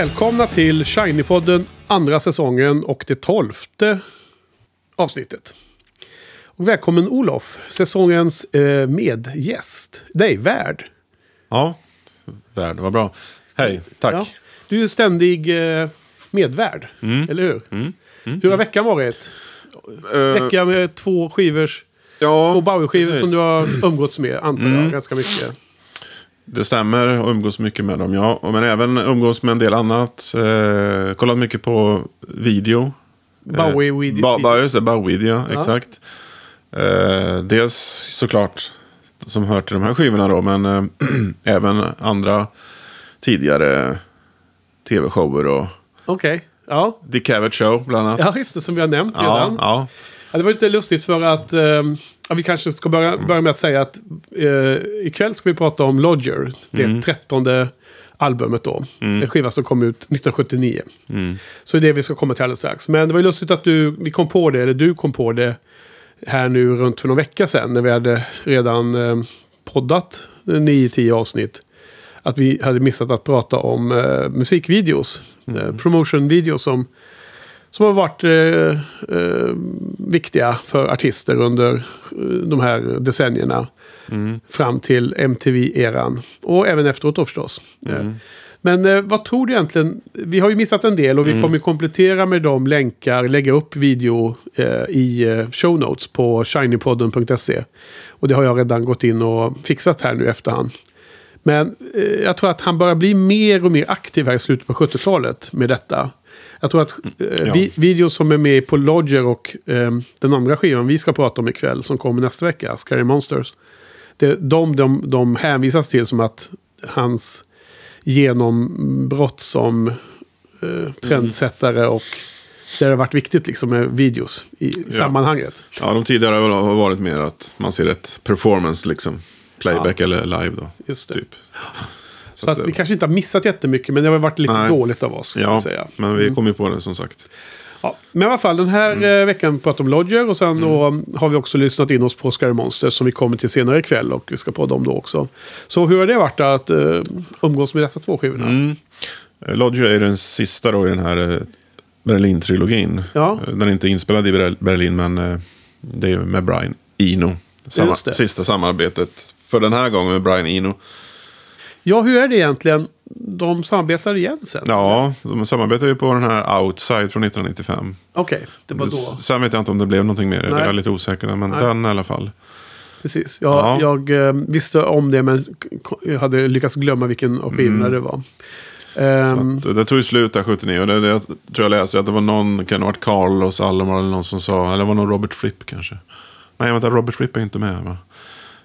Välkomna till Shiny-podden andra säsongen och det tolfte avsnittet. Och välkommen Olof, säsongens eh, medgäst. Nej, värd. Ja, värd, vad bra. Hej, tack. Ja. Du är ständig eh, medvärd, eller hur? Hur har veckan varit? Eh, Vecka med två skivors, ja, två Bowie-skivor som du har umgåtts med, antar jag, ganska mycket. Det stämmer, och umgås mycket med dem, ja. Men även umgås med en del annat. Eh, kollat mycket på video. Bowie video. Ba, ba, just det, Bowie-video, Ja. exakt. Eh, dels såklart som hör till de här skivorna då, men eh, även andra tidigare tv-shower och Okej, ja. The Cavett Show bland annat. Ja, just det, som vi har nämnt ja, redan. ja. Ja, det var lite lustigt för att ehm, ja, vi kanske ska börja, börja med att säga att eh, ikväll ska vi prata om Lodger. Det trettonde albumet då. En skiva som kom ut 1979. Så det är det vi ska komma till alldeles strax. Men det var ju lustigt att du, vi kom på det, eller du kom på det här nu runt för någon vecka sedan. När vi hade redan eh, poddat 9-10 avsnitt. Att vi hade missat att prata om eh, musikvideos. Eh, promotionvideos som som har varit eh, eh, viktiga för artister under eh, de här decennierna. Fram till MTV-eran. Och även efteråt då förstås. Eh, Men eh, vad tror du egentligen? Vi har ju missat en del och vi kommer komplettera med de länkar, lägga upp video eh, i show notes på shinypodden.se. Och det har jag redan gått in och fixat här nu efterhand. Men jag tror att han börjar bli mer och mer aktiv här i slutet på 70-talet med detta. Jag tror att eh, Ja. vi, videos som är med på Lodger och eh, den andra skivan vi ska prata om ikväll som kommer nästa vecka, Scary Monsters. Det, de, de, de hänvisas till som att hans genombrott som eh, trendsättare och det har varit viktigt liksom med videos i sammanhanget. Ja, de tidigare har varit mer att man ser ett performance liksom. Playback eller live då. Just det. Typ. Så att att, vi kanske inte har missat jättemycket men det har varit lite Nej. dåligt av oss. Ja, säga. men vi kom ju på det som sagt. Ja, men i alla fall, den här Mm. eh, veckan pratar om Lodger och sen då har vi också lyssnat in oss på Scary Monsters som vi kommer till senare ikväll och vi ska prata om då också. Så hur har det varit att uh, umgås med dessa två skivorna? Mm. Eh, Lodger är den sista då i den här Berlin-trilogin. Ja. Den är inte inspelad i Ber- Berlin men det är med Brian Eno. Samma, sista samarbetet för den här gången med Brian Eno. Ja, hur är det egentligen? De samarbetar igen sen? Ja, de samarbetar ju på den här Outside från 1995. Okej, det var då. Sen vet jag inte om det blev någonting mer. Det Nej. är jag lite osäker men Nej. den i alla fall. Precis. Jag, Ja. jag eh, visste om det men jag hade lyckats glömma vilken skivorna Mm. det var. Så att, det tog ju slut där 79 och det, det jag tror jag läste att det var någon, kan det ha varit Carlos Alomar eller någon som sa, eller det var någon Robert Fripp kanske. Nej vänta, Robert Fripp är inte med va?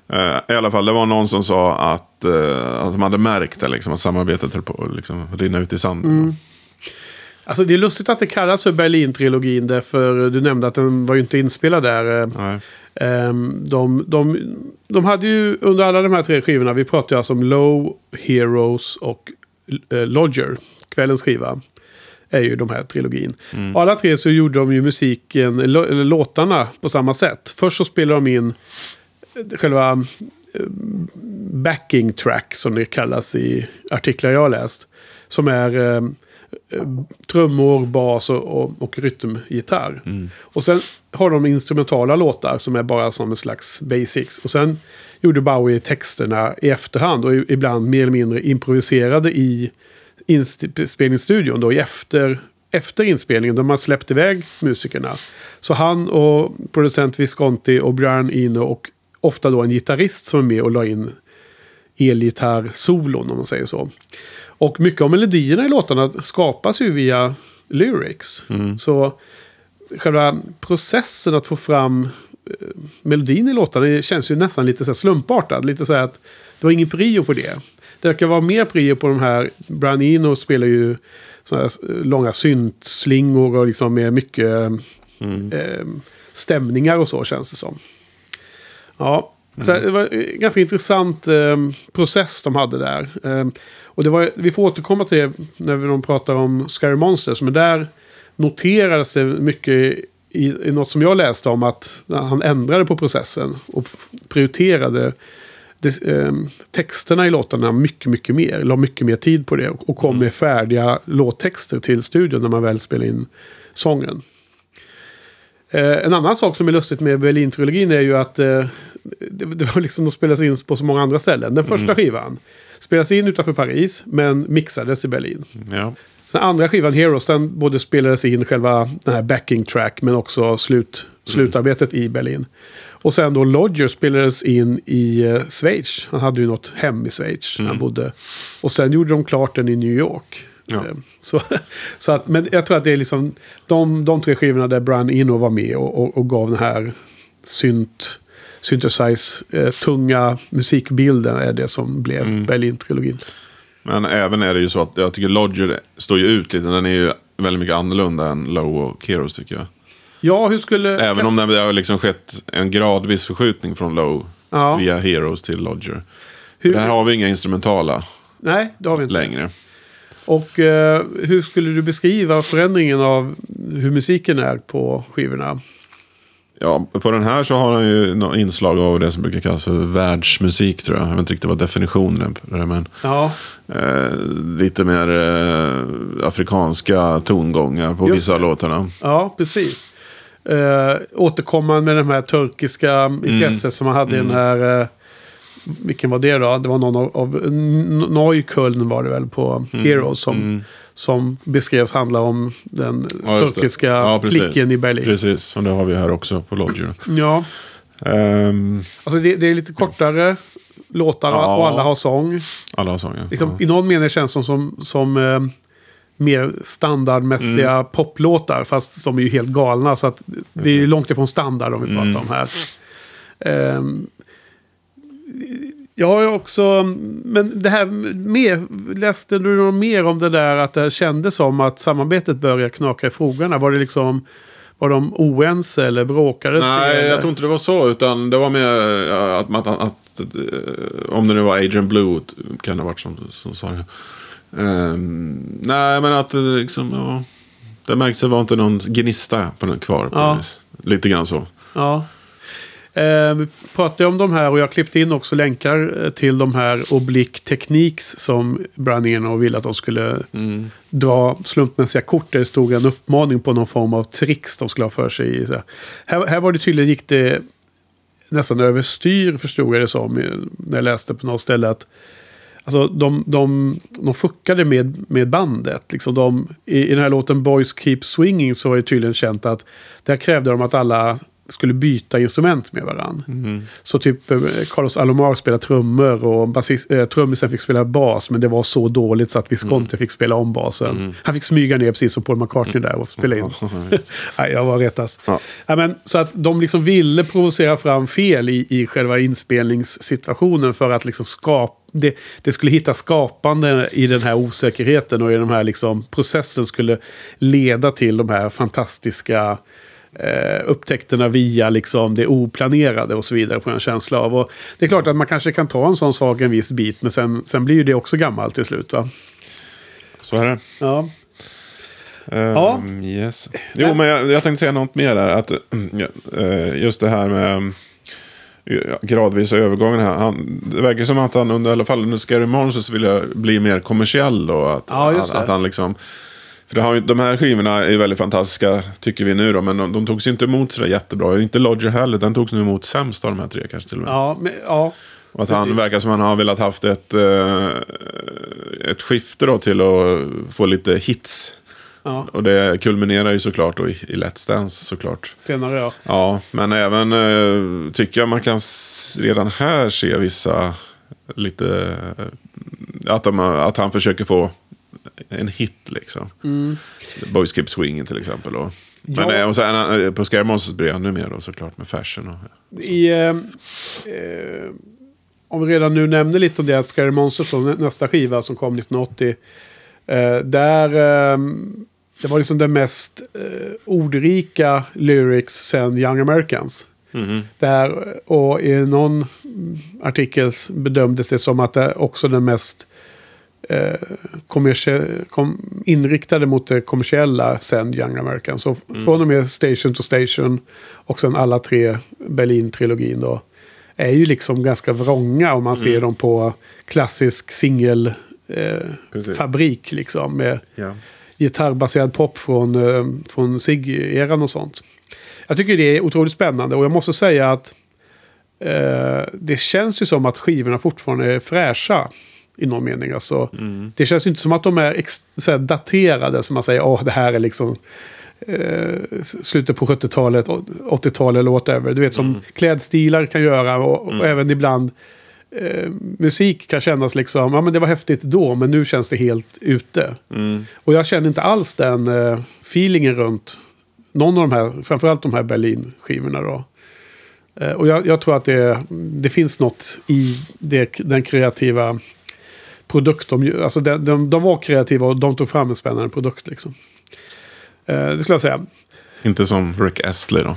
Eh, I alla fall, det var någon som sa att, eh, att de hade märkt det, liksom, att samarbetet höll på att liksom, rinna ut i sanden. Mm. Alltså det är lustigt att det kallas för Berlin-trilogin därför du nämnde att den var ju inte inspelad där. eh, Nej. Ehm, de, de, de hade ju under alla de här tre skivorna, vi pratar ju alltså om Low, Heroes och Lodger, kvällens skiva. Är ju de här trilogin. Och alla tre så gjorde de ju musiken, låtarna på samma sätt. Först så spelade de in själva eh, backing track som det kallas i artiklar jag har läst. Som är eh, eh, trummor, bas och, och, och rytmgitarr. Och sen har de instrumentala låtar som är bara som en slags basics. Och sen gjorde Bowie texterna i efterhand och ibland mer eller mindre improviserade i inspelningsstudion då i efter, efter inspelningen. Då man släppte iväg musikerna. Så han och producent Visconti och Brian Eno och ofta då en gitarrist som är med och la in elgitarr-solon om man säger så. Och mycket av melodierna i låtarna skapas ju via lyrics. Så själva processen att få fram eh, melodin i låtarna känns ju nästan lite så slumpartad. Lite så här att det var ingen prio på det. Det verkar vara mer prio på de här. Brian Eno spelar ju såna här eh, långa syntslingor och liksom med mycket eh, stämningar och så känns det som. Ja, så det var en ganska intressant eh, process de hade där. Eh, och det var, vi får återkomma till det när vi de pratar om Scary Monsters. Men där noterades det mycket i, i något som jag läste om att han ändrade på processen och prioriterade det, eh, texterna i låtarna mycket, mycket mer. La mycket mer tid på det. Och kom med färdiga låttexter till studion när man väl spelade in sången. Eh, en annan sak som är lustigt med Berlin-trilogin är ju att eh, det, det var liksom, de spelas in på så många andra ställen. Den första skivan spelas in utanför Paris, men mixades i Berlin. Ja. Sen andra skivan, Heroes, den både spelades in själva den här backing track, men också slut, slutarbetet i Berlin. Och sen då Lodger spelades in i eh, Schweiz. Han hade ju något hem i Schweiz. när Han bodde. Och sen gjorde de klart den i New York. Ja. Eh, Så, så att, men jag tror att det är liksom de, de tre skivorna där Brian Eno var med och, och, och gav den här synt, synthesize, eh, musikbilden är det som blev Berlin-trilogin. Men även är det ju så att jag tycker Lodger står ju ut lite. Den är ju väldigt mycket annorlunda än Low och Heroes tycker jag. Ja, hur skulle... Även om det har liksom skett en gradvis förskjutning från Low Ja. via Heroes till Lodger. hur, Där har vi inga instrumentala Nej, det har vi inte. längre. Och eh, hur skulle du beskriva förändringen av hur musiken är på skivorna? Ja, på den här så har han ju något inslag av det som brukar kallas för världsmusik tror jag. Jag vet inte riktigt vad definitionen är. Men Ja, eh, lite mer eh, afrikanska tongångar på Just vissa det. låtarna. ja precis. Eh, återkommande med det här turkiska intresset som man hade i den här... Vilken var det då? Det var någon av... av Neukölln var det väl på Heroes som, som beskrevs handla om den Ja, turkiska Ja, flicken i Berlin. Precis, och det har vi här också på Lodger. Ja, Ehm, alltså det, det är lite kortare låtar Ja. och alla har sång. alla har. Liksom, ja. I någon mening känns de som, som eh, mer standardmässiga Mm. poplåtar. Fast de är ju helt galna. Så att det är ju långt ifrån standard om vi Mm. pratar om här. Ehm, jag har också, men det här med, läste du något mer om det där att det kändes som att samarbetet började knaka i fogarna? Var det liksom, var de oense eller bråkades det, Nej, eller? jag tror inte det var så. Utan det var mer eh, att, att, att, att eh, om det nu var Adrian Blue kan det ha varit som, som sa det. Ehm, nej, men att det liksom, ja, det märks det var inte någon gnista på den kvar. På Ja. Lite grann så. Ja. Eh, vi pratade om de här och jag klippte in också länkar eh, till de här Oblique Techniques som Brian Eno ville att de skulle Mm. dra slumpmässiga kort. Där det stod en uppmaning på någon form av tricks de skulle ha för sig. här. Här, var det tydligen gick det nästan överstyr förstod jag det som när jag läste på något ställe att Alltså de, de, de fuckade med, med bandet. Liksom de, i, I den här låten Boys Keep Swinging så var det tydligen känt att där krävde de att alla skulle byta instrument med varandra. Så typ eh, Carlos Alomar spelade trummor och basist, eh, trummisen fick spela bas. Men det var så dåligt så att Visconti fick spela om basen. Han fick smyga ner precis som Paul McCartney där och spela in. Nej, jag var rättas. Ja. Ja, men, så att de liksom ville provocera fram fel i, i själva inspelningssituationen för att liksom skapa det, det skulle hitta skapande i den här osäkerheten och i den här liksom processen skulle leda till de här fantastiska eh, upptäckterna via liksom det oplanerade och så vidare får jag en känsla av. Och det är klart att man kanske kan ta en sån sak en viss bit men sen, sen blir ju det också gammalt till slut va? Så är det. Ja. Ehm, Ja. Yes. Jo, men jag, jag tänkte säga något mer där. Att, eh, just det här med eh, gradvisa övergången här. Han, det verkar som att han under, i alla fall under Scary Monsters vill bli mer kommersiell. Då, att, Ja, att, att han liksom... För det har, de här skivorna är väldigt fantastiska, tycker vi nu då. Men de, de togs inte emot sådär jättebra. Inte Lodger heller, den togs nu emot sämst av de här tre kanske till och med. Ja, men, ja. Och att han Precis. verkar som han har velat haft ett, eh, ett skifte då till att få lite hits. ja. Och det kulminerar ju såklart då i, i Let's Dance såklart. Senare ja. Ja, men även eh, tycker jag man kan redan här se vissa lite... eh, Att, de, att han försöker få en hit liksom. Boys Keep Swinging till exempel. Och, men Mm. Ja. eh, och sen eh, på Scary Monsters blir det ännu mer då såklart med fashion. Och, I, eh, eh, om vi redan nu nämner lite om det att Scary Monsters, då, nä- nästa skiva som kom 1980. Eh, där, det var liksom den mest ordrika lyrics sen Young Americans. Mhm. Där, och i någon artikel bedömdes det som att det också den mest eh, kom, inriktade mot det kommersiella sen Young Americans. Så från och med Station to Station och sen alla tre Berlin-trilogin då. är ju liksom ganska vrånga om man ser Mm. dem på klassisk singelfabrik. Eh, liksom, med Ja. gitarrbaserad pop från, eh, från SIG-eran och sånt. Jag tycker det är otroligt spännande och jag måste säga att eh, det känns ju som att skivorna fortfarande är fräscha i någon mening. Alltså, Det känns ju inte som att de är ex- så här, daterade som man säger, åh det här är liksom eh, slutet på 70-talet, å- 80-talet eller whatever. Du vet som klädstilar kan göra och, och även ibland eh, musik kan kännas liksom, ja men det var häftigt då men nu känns det helt ute. Mm. Och jag känner inte alls den eh, feelingen runt någon av de här, framförallt de här Berlin-skivorna då. Eh, och jag, jag tror att det, det finns något i det, den kreativa produkt de. Alltså de, de, de var kreativa och de tog fram en spännande produkt liksom. Eh, det skulle jag säga. Inte som Rick Astley då.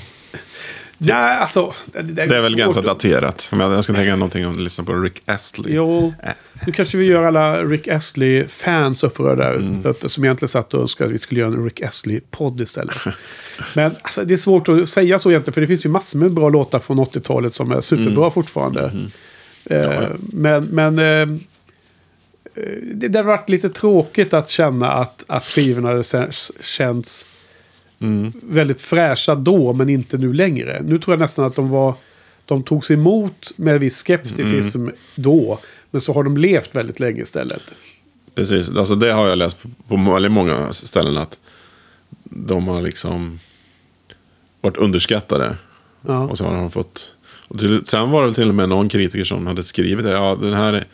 Ja, alltså. Det, Det är väl svårt ganska att- daterat. Men jag ska tänka någonting om att lyssna på Rick Astley. Jo, nu kanske vi gör alla Rick Astley-fans upprörda Mm. uppe som egentligen satt och önskade att vi skulle göra en Rick Astley-podd istället. Men alltså, det är svårt att säga så egentligen, för det finns ju massor med bra låtar från 80-talet som är superbra Mm. fortfarande. Eh, Men, men eh, det, det har varit lite tråkigt att känna att, att skivorna hade känts Mm. väldigt fräscha då, men inte nu längre. Nu tror jag nästan att de var... De togs emot med viss skepticism Mm. då. Men så har de levt väldigt länge istället. Precis, alltså det har jag läst på, på väldigt många ställen. Att de har liksom varit underskattade. Ja. Och så har de fått... Och till, sen var det till och med någon kritiker som hade skrivit det. Ja, den här,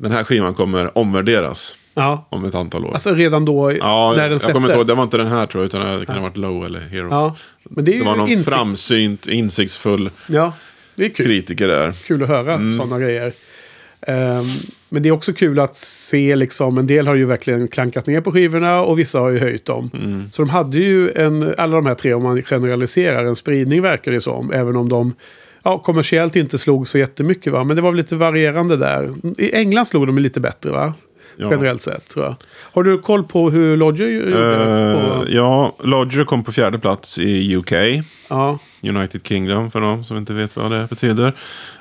den här skivan kommer omvärderas ja. om ett antal år. Alltså redan då ja, när den jag kommer inte släpptes. ihåg, det var inte den här tror jag. Utan det kan ha varit Low eller Hero. Ja. Men det är det var någon insikt. framsynt, insiktsfull Ja, det är kul. kritiker där. Kul att höra Mm. sådana grejer. Ehm, men det är också kul att se liksom, en del har ju verkligen klankat ner på skivorna och vissa har ju höjt dem. Mm. Så de hade ju en, alla de här tre, om man generaliserar, en spridning verkar det som. Även om de ja, kommersiellt inte slog så jättemycket va. Men det var väl lite varierande där. I England slog de lite bättre va? Ja. Generellt sett tror jag. Har du koll på hur Lodger gjorde? Eh, på, ja, Lodger kom på fjärde plats i UK. ja, United Kingdom för de som inte vet vad det betyder.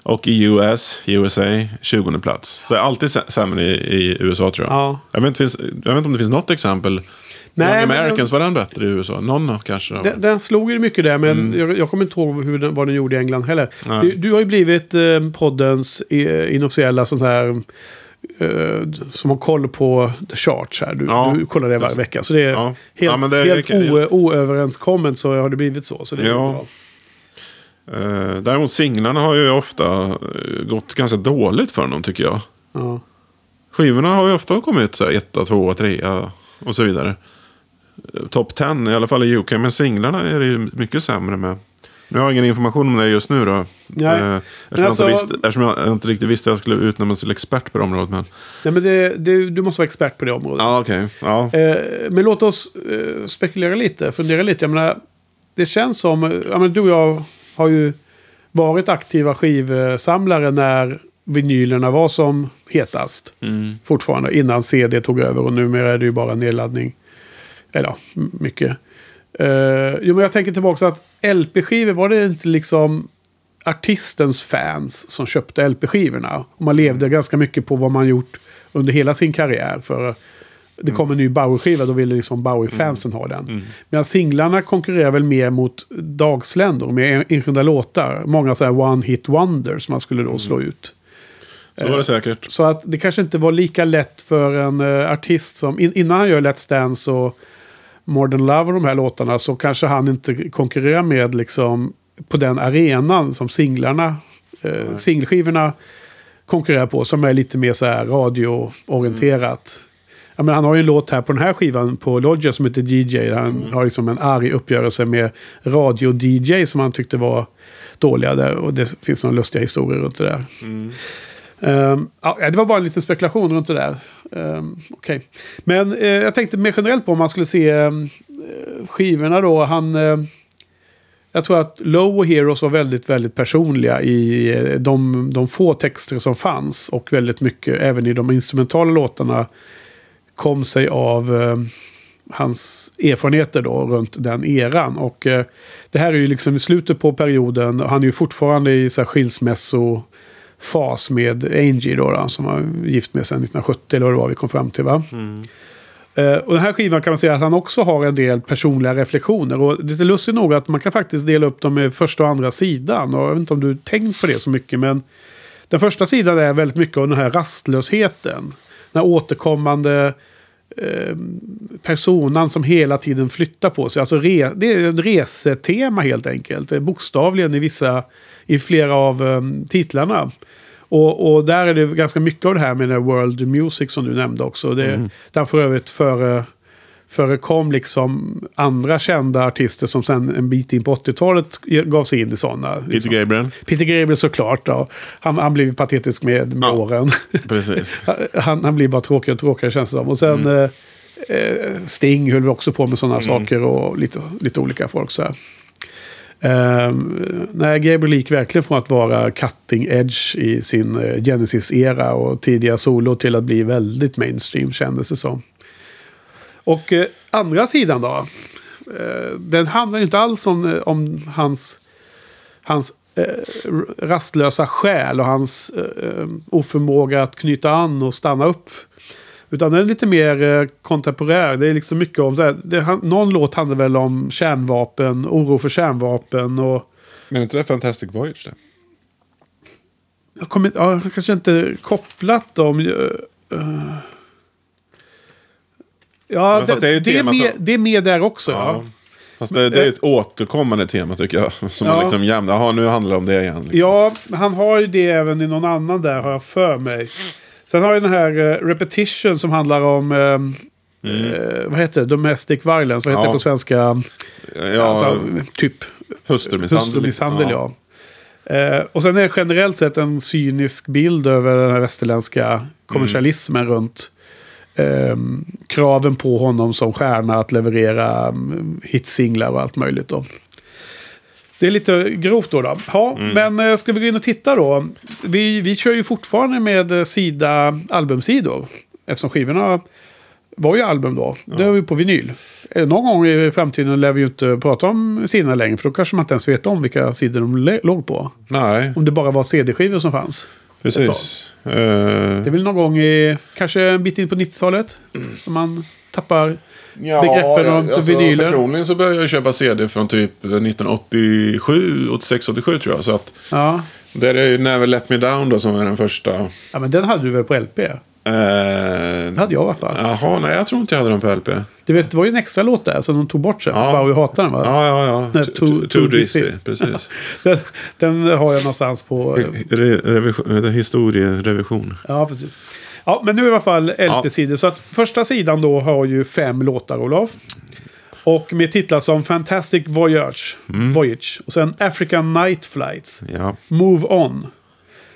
Och i US, USA, 20 plats. Så det är alltid sä- sämre i, i USA tror jag. ja. Jag, vet inte, jag vet inte om det finns något exempel. Nej, Young Americans, var den bättre i USA? Någon kanske? Den, den slog ju mycket där, men jag, jag kommer inte ihåg hur den, vad den gjorde i England heller. Du, du har ju blivit eh, poddens eh, inofficiella sån här... Eh, som har koll på the charts här. Du, Ja. du kollar det varje vecka. Så det är Ja. helt, Ja, men det helt o, oöverenskommet så har det blivit så. Så det är Ja. Eh, däremot singlarna har ju ofta eh, gått ganska dåligt för dem tycker jag. Ja. Skivorna har ju ofta kommit så här, etta, tvåa, trea och så vidare. Eh, Top 10 i alla fall i UK. Men singlarna är det ju mycket sämre med. Nu har jag ingen information om det just nu då. Nej, Eh, eftersom, alltså- jag visste, eftersom jag inte riktigt visste att jag skulle utnämnas till expert på det området. Men... Nej, men det, det, du måste vara expert på det området. Ja, okej. Ja. Eh, men låt oss eh, spekulera lite, fundera lite. Jag menar, det känns som, ja, men du och jag har ju varit aktiva skivsamlare när vinylerna var som hetast. Mm. Fortfarande, innan CD tog över och numera är det ju bara nedladdning. Eller ja, mycket. Uh, jo, men jag tänker tillbaka att LP-skivor, var det inte liksom artistens fans som köpte LP-skivorna? Man levde ganska mycket på vad man gjort under hela sin karriär. För det kom en ny Bowie-skiva, då ville liksom Bowie-fansen ha den. Medan singlarna konkurrerar väl mer mot dagsländor med en- enskilda låtar. Många så här one-hit wonders som man skulle då slå ut. Så var det säkert. Så att det kanske inte var lika lätt för en eh, artist som... In, innan han gör Let's Dance och More Than Love och de här låtarna så kanske han inte konkurrerar med liksom på den arenan som singlarna, eh, singelskivorna konkurrerar på. Som är lite mer så här radioorienterat. Ja, men han har ju en låt här på den här skivan på Lodger som heter DJ. Där han har liksom en arg uppgörelse med radio-DJ som han tyckte var dåliga. Där, och det finns några lustiga historier runt det där. Ehm, ja, det var bara en liten spekulation runt det där. Ehm, um, okay. Men uh, jag tänkte mer generellt på om man skulle se um, skivorna då. Han, uh, jag tror att Low och Heroes var väldigt, väldigt personliga i uh, de, de få texter som fanns. Och väldigt mycket, även i de instrumentala låtarna, kom sig av hans erfarenheter då runt den eran. Och det här är ju liksom i slutet på perioden. Han är ju fortfarande i så här skilsmässofas med Angie då, då, som var gift med sedan 1970 eller vad det var vi kom fram till va. Eh, och den här skivan kan man säga att han också har en del personliga reflektioner. Och lite lustigt nog att man kan faktiskt dela upp dem i första och andra sidan. Och jag vet inte om du tänkt på det så mycket men den första sidan är väldigt mycket av den här rastlösheten. Den här återkommande eh, personan som hela tiden flyttar på sig. Alltså re, det är ett resetema helt enkelt. Bokstavligen i vissa, i flera av eh, titlarna. Och, och där är det ganska mycket av det här med den World Music som du nämnde också. Det, Mm. Där för övrigt före, förekom liksom andra kända artister som sen en bit in på 80-talet gav sig in i sådana. Peter Liksom. Gabriel. Peter Gabriel såklart. Då. Han, han blev patetisk med, med Ja. åren. Precis. han, han blir bara tråkigare och tråkigare känns det som. Och sen Mm. eh, eh, Sting höll vi också på med sådana saker och lite, lite olika folk så här. Eh, nej, Gabriel gick verkligen från att vara cutting edge i sin eh, Genesis-era och tidiga solo till att bli väldigt mainstream kändes det som. Och eh, andra sidan då. Eh, den handlar ju inte alls om, eh, om hans, hans eh, rastlösa själ och hans eh, eh, oförmåga att knyta an och stanna upp. Utan den är lite mer eh, kontemporär. Det är liksom mycket om... så här, Det, någon låt handlar väl om kärnvapen, oro för kärnvapen och... Men är inte det Fantastic Voyage det? Jag kommer ja, jag kanske inte kopplat dem. eh, eh. Ja, det, det är det, är med, som- det är med där också. Ja. Ja. Fast det, det är ett återkommande tema tycker jag. Som Ja. man liksom jämnar. Jaha, nu handlar det om det igen. Liksom. Ja, han har ju det även i någon annan där har jag för mig. Sen har jag den här eh, Repetition som handlar om... ehm, eh, vad heter det? Domestic violence. Vad heter Mm. Ja. det på svenska? Ja, Alltså, typ hustrumisshandel. hustrumisshandel, ja. Eh, och sen är det generellt sett en cynisk bild över den här västerländska kommersialismen runt ehm, kraven på honom som stjärna att leverera um, hitsinglar och allt möjligt. Då. Det är lite grovt då. då. Ja, Men eh, ska vi gå in och titta då? Vi, vi kör ju fortfarande med eh, sida albumsidor. Eftersom skivorna var ju album då. Det var ju på vinyl. Eh, Någon gång i framtiden lär vi ju inte prata om sidorna längre. För då kanske man inte ens vet om vilka sidor de låg på. Nej, Om det bara var CD-skivor som fanns. precis. Eh, Det är väl någon gång i, kanske en bit in på 90-talet. Som man tappar. Begreppen runt alltså, vinyler. Personligen så började jag köpa CD från typ 1987, 86, 87 tror jag. Så att Ja. där är ju Never Let Me Down då som är den första. ja, men den hade du väl på LP? Eh, Det hade jag i alla fall. Jaha, nej jag tror inte jag hade den på LP. Du vet, det var ju en extra låt där som de tog bort sen. Ja. Vi hatar den va? Ja, ja, ja. Nej, Too, Too- Dizzy, precis. Den, den har jag någonstans på... Re, revision, historierevision. Ja, precis. Ja, men nu i alla fall LP-sidor. Så att första sidan då har ju fem låtar, Olof. Och med titlar som Fantastic Voyage, Voyage. Och sen African Night Flights. Ja. Move On. Det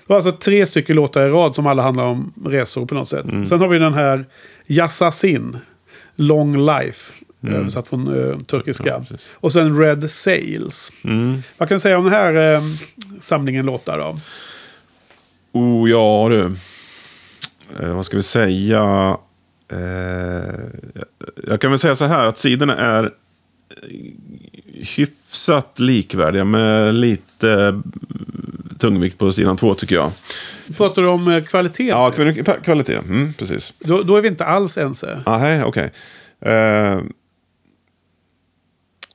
var alltså tre stycken låtar i rad som alla handlar om resor på något sätt. Sen har vi den här Yassassin, Long Life. Översatt från eh, turkiska. Ja, och sen Red Sails. Mm. Vad kan du säga om den här eh, samlingen låtar då? Oh, ja du. Eh, vad ska vi säga? Eh, jag kan väl säga så här att sidorna är hyfsat likvärdiga med lite tungvikt på sidan två tycker jag. Pratar du om eh, kvalitet? Ja, kvali- kvalitet. Mm, precis. Då, då är vi inte alls ense. Nej, okej. Eh,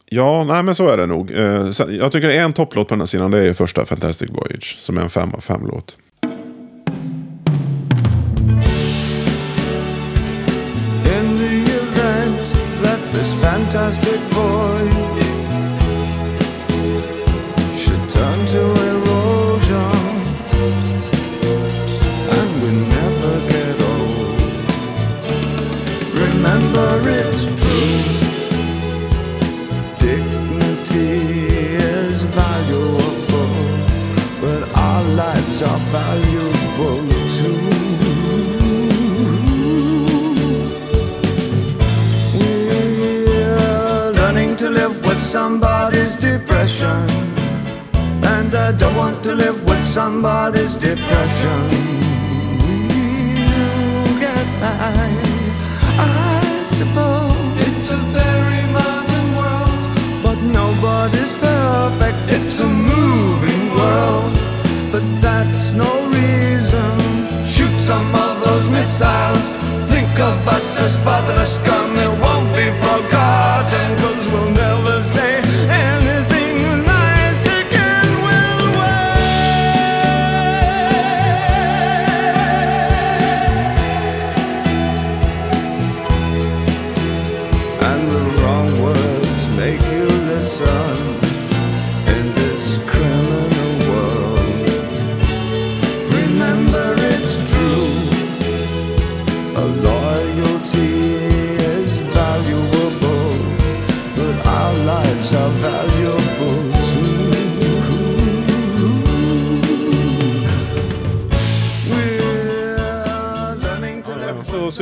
ja, nej men så är det nog. Eh, jag tycker en topplåt på den här sidan det är ju första Fantastic Voyage. Som är en fem av fem fantastic voyage should turn to erosion and we never get old, remember it's true. Dignity is valuable, but our lives are valuable somebody's depression. And I don't want to live with somebody's depression. We'll get by, I suppose. It's a very modern world, but nobody's perfect. It's a moving world, but that's no reason. Shoot some of those missiles. Think of us as fatherless scum.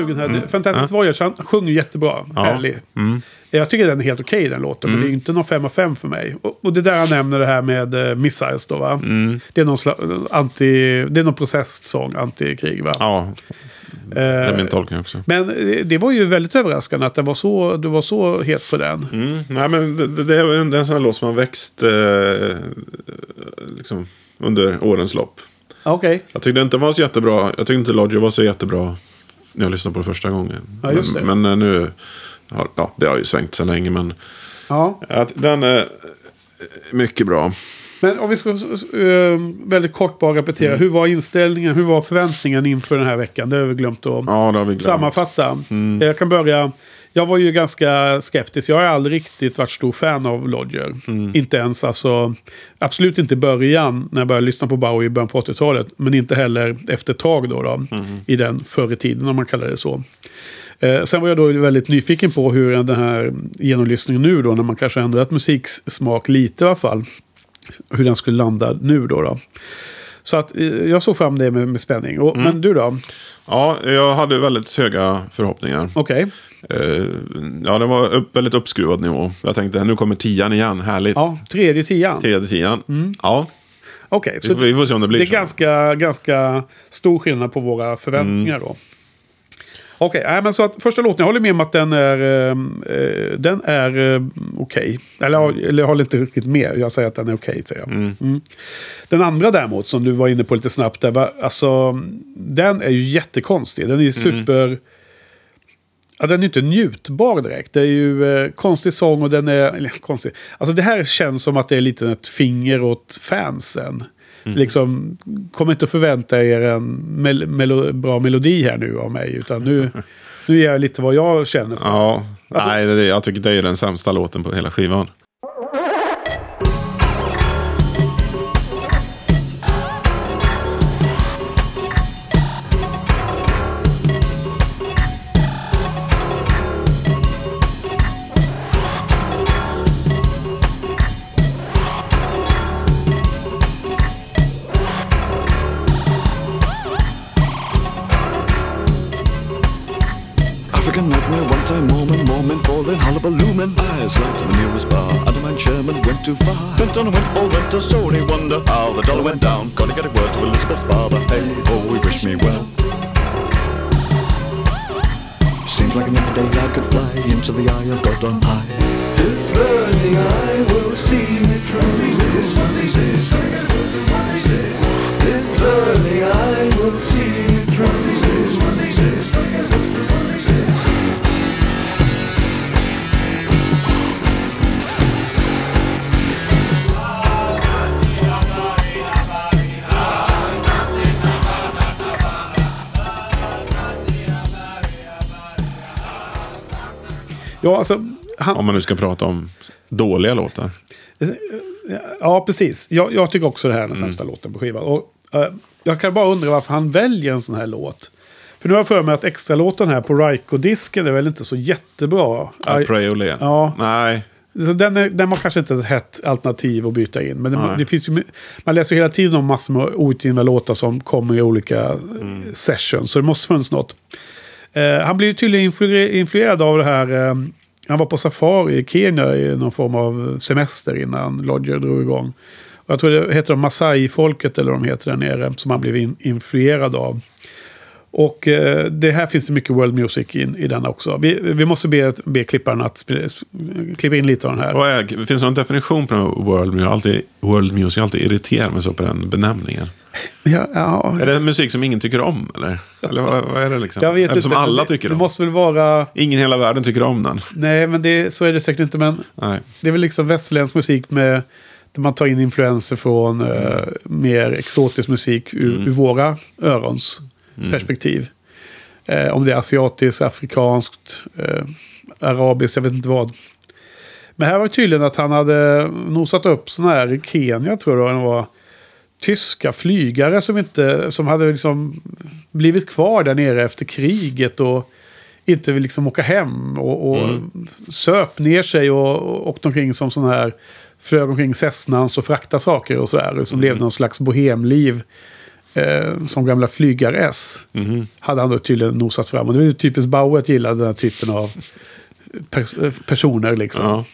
Sugen här. Fantastic Voyage, han sjunger jättebra. Härlig. Jag tycker den är helt okej den låten, men det är inte någon 5 av 5 för mig. Och, och det där han nämner det här med uh, Missiles då va? Det är någon anti... Det är någon processsång, antikrig va? Ja, det är min tolkning också. Men eh, det var ju väldigt överraskande att den var så, du var så het på den. Mm. Nej, men det, det- är en, en sån här låt som har växt eh, liksom, under årens lopp. Okej. Jag tyckte inte den var så jättebra. Jag tyckte inte Lodger var så jättebra jag lyssnade på det första gången. Ja, just det. Men, men eh, nu, har, ja, det har ju svängt sedan länge. Men Ja. att den är mycket bra. Men om vi ska eh, väldigt kort bara repetera. Mm. Hur var inställningen, hur var förväntningen inför den här veckan? Det har vi glömt att Ja, vi glömt. sammanfatta. Mm. Jag kan börja. Jag var ju ganska skeptisk. Jag har aldrig riktigt varit stor fan av Lodger. Mm. Inte ens alltså. Absolut inte i början när jag började lyssna på Bowie i början på 80-talet. Men inte heller efter ett tag då. då Mm. I den förr i tiden om man kallar det så. Eh, sen var jag då väldigt nyfiken på hur den här genomlyssningen nu då. När man kanske ändrat musiksmak lite i alla fall. Hur den skulle landa nu då. då. Så att eh, jag såg fram det med, med spänning. Och, Mm. Men du då? Ja, jag hade väldigt höga förhoppningar. Okej. Eh, ja, det var upp, väldigt uppskruvad nivå. Jag tänkte nu kommer tian igen, härligt. Ja, tredje tian. Tredje tian. Ja, Okej, vi, så vi får se om det blir det är så. ganska, ganska stor skillnad på våra förväntningar då. Okej, nej, men så att första låten, jag håller med om att den är, eh, eh, den är eh, okej. Eller, jag- eller jag håller inte riktigt med, jag säger att den är okej. säger jag. Mm. Den andra däremot, som du var inne på lite snabbt, där, var, alltså, den är ju jättekonstig. Den är ju super... Ja, den är inte njutbar direkt. Det är ju eh, konstig sång och den är... Eller, konstig. Alltså det här känns som att det är lite ett finger åt fansen. Liksom, kom inte att förvänta er en mel melo bra melodi här nu av mig. Utan nu, nu ger jag lite vad jag känner för. Ja, Alltså- nej, jag tycker det är den sämsta låten på hela skivan. Far. Went on and went for winter, so they wonder how the dollar went down. Gonna get a word to Elizabeth's father. Hey, oh, he wish me well. Seems like another day I could fly into the eye of God on high. His burning eye will see me through. His burning eye will see me Ja, alltså, han, Om man nu ska prata om dåliga låtar. ja precis. Jag, jag tycker också det här är den sämsta låten på skivan. Och, eh, jag kan bara undra varför han väljer en sån här låt. För nu har jag för mig att extra-låten här på Ryko-disken är väl inte så jättebra. I Pray Ole. Ja. Nej, Så den, är, den var kanske inte ett hett alternativ att byta in. Men det, det finns ju, man läser hela tiden om massor med outgivna låtar som kommer i olika mm. sessions. Så det måste funnits något. Eh, han blev tydligen influerad av det här. Eh, han var på safari i Kenya i någon form av semester innan Lodger drog igång. Och jag tror det heter de Masai-folket eller vad de heter där nere. Som han blev in, influerad av. Och eh, det här finns det mycket world music in, i den också. Vi, vi måste be, be klipparen att klippa in lite av den här. Är, eh, finns det någon definition på world music? Alltid, world music, jag har alltid irriterat mig så på den benämningen. Ja, ja, Är det musik som ingen tycker om? Eller, eller vad, vad är det liksom? jag vet eller som inte, alla det, tycker Det om? måste väl vara... Ingen i hela världen tycker om den. Nej, men det, så är det säkert inte. Men Nej. det är väl liksom västerländsk musik med... Där man tar in influenser från eh, mer exotisk musik ur, ur våra örons perspektiv. Eh, om det är asiatiskt, afrikanskt, eh, arabiskt, jag vet inte vad. Men här var det tydligen att han hade nosat upp sådana här Kenya, tror jag det var. Tyska flygare som, inte, som hade liksom blivit kvar där nere efter kriget och inte vill liksom åka hem och, och söp ner sig och, och åkte omkring som sån här flög omkring Cessnans och frakta saker och sådär. Som levde någon slags bohemliv eh, som gamla flygar-S. Hade han då tydligen nosat fram. Och det var ju typiskt Bauer att gilla den här typen av pers- personer liksom. Ja.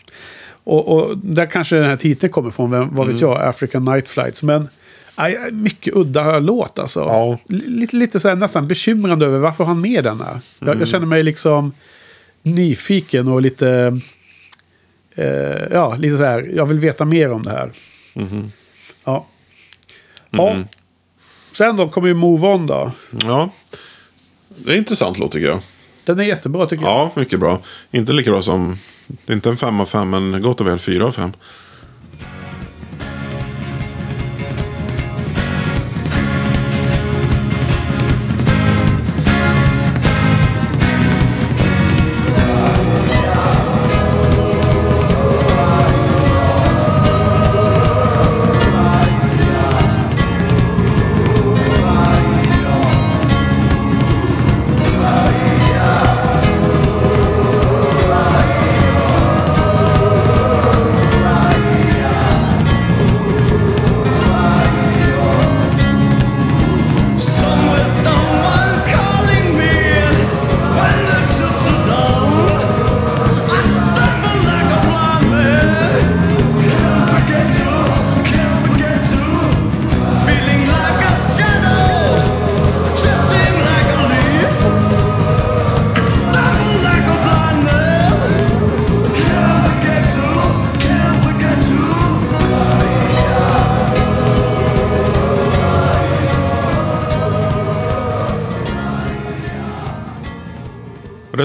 Och, och där kanske den här titeln kommer från, vem, vad vet jag, African Night Flights. Men Aj, mycket udda låt alltså. Ja. Lite, lite så här, nästan bekymrande över varför han med denna. Mm. Jag, jag, mm. känner mig liksom nyfiken och lite... Eh, ja, lite så här, jag vill veta mer om det här. Mm. Ja. ja. Mm. Sen då kommer ju Move On då. Ja. Det är en intressant låt tycker jag. Den är jättebra tycker jag. Ja, mycket bra. Inte lika bra som... Det är inte en 5 av 5, men gott och väl 4 av 5.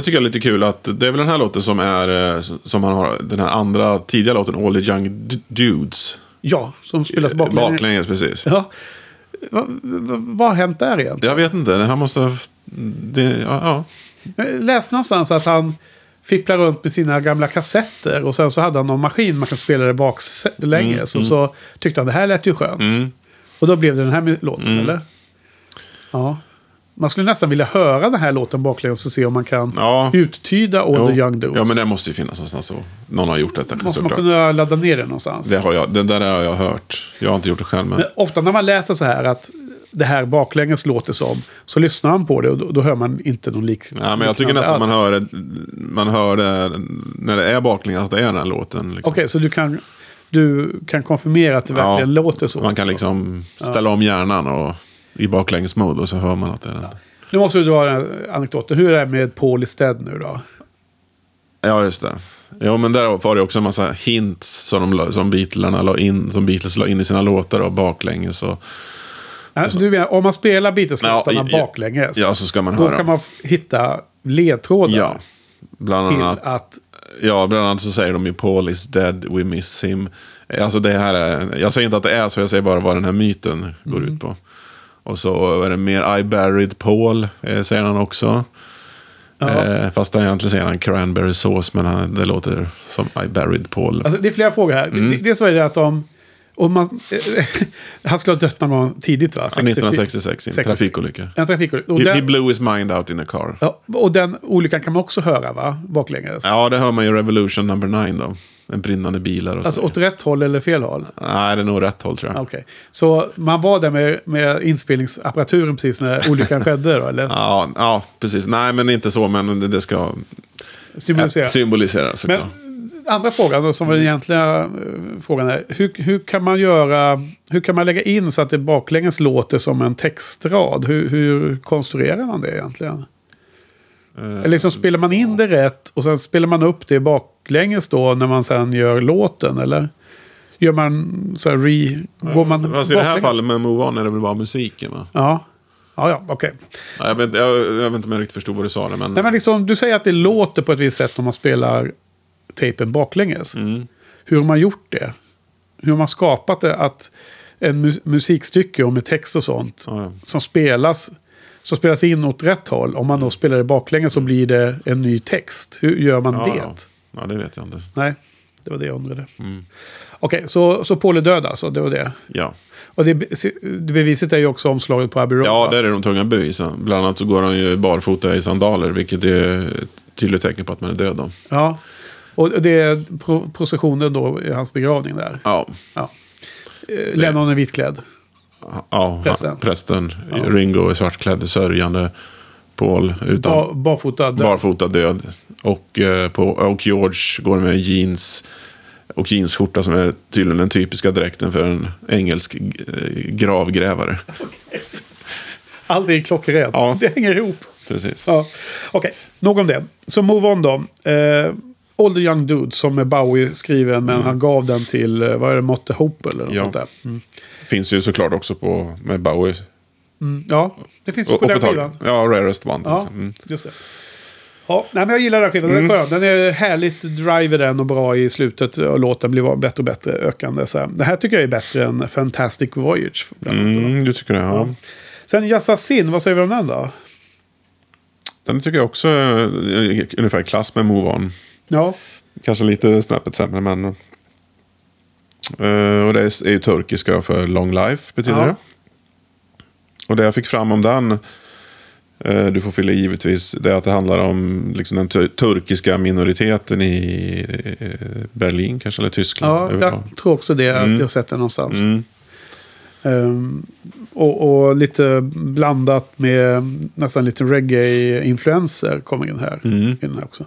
Tycker jag är lite kul att det är väl den här låten som är eh, som han har den här andra tidiga låten All the Young Dudes. Ja, som spelas baklänges. Baklänges precis. Ja. Va, va, vad har hänt där egentligen? Jag vet inte, det här måste ha... Det, ja, ja. Jag läste någonstans att han fipplar runt med sina gamla kassetter och sen så hade han någon maskin man kan spela det baklänges. och så tyckte han det här lät ju skönt. Mm. Och då blev det den här låten, eller? Ja. Man skulle nästan vilja höra den här låten baklänges och se om man kan Ja. uttyda All Jo. the Young Dudes. Ja, men det måste ju finnas någonstans. Så. Någon har gjort detta Måste man kunna ladda ner den någonstans. Det har jag, den där har jag hört. Jag har inte gjort det själv, men... Men ofta när man läser så här att det här baklänges låter som, så lyssnar man på det och då, då hör man inte någon lik. Ja, men jag tycker nästan man alls. hör, det, man hör det när det är baklänges att det är den låten. Liksom. Okej, så du kan, du kan konfirmera att det verkligen låter så? Man kan också. liksom ställa om hjärnan och i baklänges-mode och så hör man att det är den. Nu måste du dra den här anekdoten. Hur är det med Paul Stead nu då? Ja, just det. Ja, men där var det också en massa hints som, de, som, Beatlarna la in, som Beatles la in i sina låtar och baklänges. Och, Alltså, du menar, om man spelar Beatles-låtarna Ja, baklänges, ja, så ska man då höra. kan man hitta ledtrådar ja, bland till annat. att... Ja, bland annat så säger de ju Paul is dead, we miss him. Alltså det här är, jag säger inte att det är så, jag säger bara vad den här myten går Mm. ut på. Och så är det mer I buried Paul, eh, säger han också. Ja. Eh, fast egentligen säger han cranberry sauce, men han, det låter som I buried Paul. Alltså, det är flera frågor här. Mm. Dels var det att om... Om man, han skulle ha dött någon gång tidigt va? 64 1966, i en 66. trafikolycka. En trafikolycka. Och, He, he den, blew his mind out in a car. ja, och den olyckan kan man också höra va? Baklänges. Ja, det hör man ju i Revolution number 9 då. En brinnande bilar och Alltså så. åt rätt håll eller fel håll? Nej, det är nog rätt håll tror jag. Okej. Så man var där med, med inspelningsapparaturen precis när olyckan skedde då? Eller? Ja, ja, precis. Nej, men inte så, men det, det ska Symbolisera. symbolisera såklart. Men andra frågan då, som var den egentliga eh, frågan är. Hur, hur kan man göra... Hur kan man lägga in så att det baklänges låter som en textrad? Hur, hur konstruerar man det egentligen? Eller liksom spelar man in det rätt och sen spelar man upp det baklänges då när man sen gör låten? Eller Gör man så här re... Går man Fast i det här fallet med Move On är det väl bara musiken va? Ja. Ja, ja, okej. Ja, Jag vet, jag, jag vet inte om jag riktigt förstod vad du sa men... Nej, men liksom, du säger att det låter på ett visst sätt om man spelar tejpen baklänges. Mm. Hur har man gjort det? Hur har man skapat det att en mu- musikstycke och med text och sånt Ja, ja. som spelas som spelas in åt rätt håll. Om man då spelar det baklänges så blir det en ny text. Hur gör man Ja, det? Ja. ja, det vet jag inte. Nej, det var det jag undrade. Mm. Okej, så, så Paul är död alltså. Det var det. Ja, Och det, det beviset är ju också omslaget på Abbey Road. ja va? där är de tunga bevisen. Bland annat så går han ju barfota i sandaler, vilket är ett tydligt tecken på att man är död. Då. Ja. Och det är pro- processionen då i hans begravning där. Ja, Ja. Eh, Lennon är vitklädd. ja Prästen. prästen. Ringo är svartklädd, sörjande. Paul utan Ba, barfota. där. barfota död. Och, eh, på, och George går med jeans och jeansskjorta som är tydligen den typiska dräkten för en engelsk eh, gravgrävare. Allt är klockrent. Ja. Det hänger ihop. Precis. Ja. Okej, nog om det. Så Move On då. Eh, Older Young Dude som är Bowie skriven men han gav den till, eh, vad är det, Motte Hope eller något Ja. sånt där. Mm. Finns ju såklart också på med Bowie. Mm. Ja, det finns ju Och, på och den skivan. Ja, Rarest One. Ja, liksom. Mm. just det. Ja, nej, men jag gillar den skivan. Den är skön. Den är härligt drive i den och bra i slutet. Och låten blir bättre och bättre ökande. Så här. Det här tycker jag är bättre än Fantastic Voyage. Mm, du tycker det? Ja. Sen Yassassin, vad säger vi om den då? Den tycker jag också är ungefär i klass med Move On. Ja, Kanske lite snäppet sämre, men... eh, och det är, är ju turkiska för long life, betyder Ja. det. Och det jag fick fram om den, eh, du får fylla i givetvis, det är att det handlar om liksom, den tur- turkiska minoriteten i eh, Berlin kanske, eller Tyskland. ja Jag tror också det. Mm. Jag har sett det någonstans. Mm. Ehm, och, och lite blandat med nästan lite reggae-influenser kommer in här. Mm. I den här också.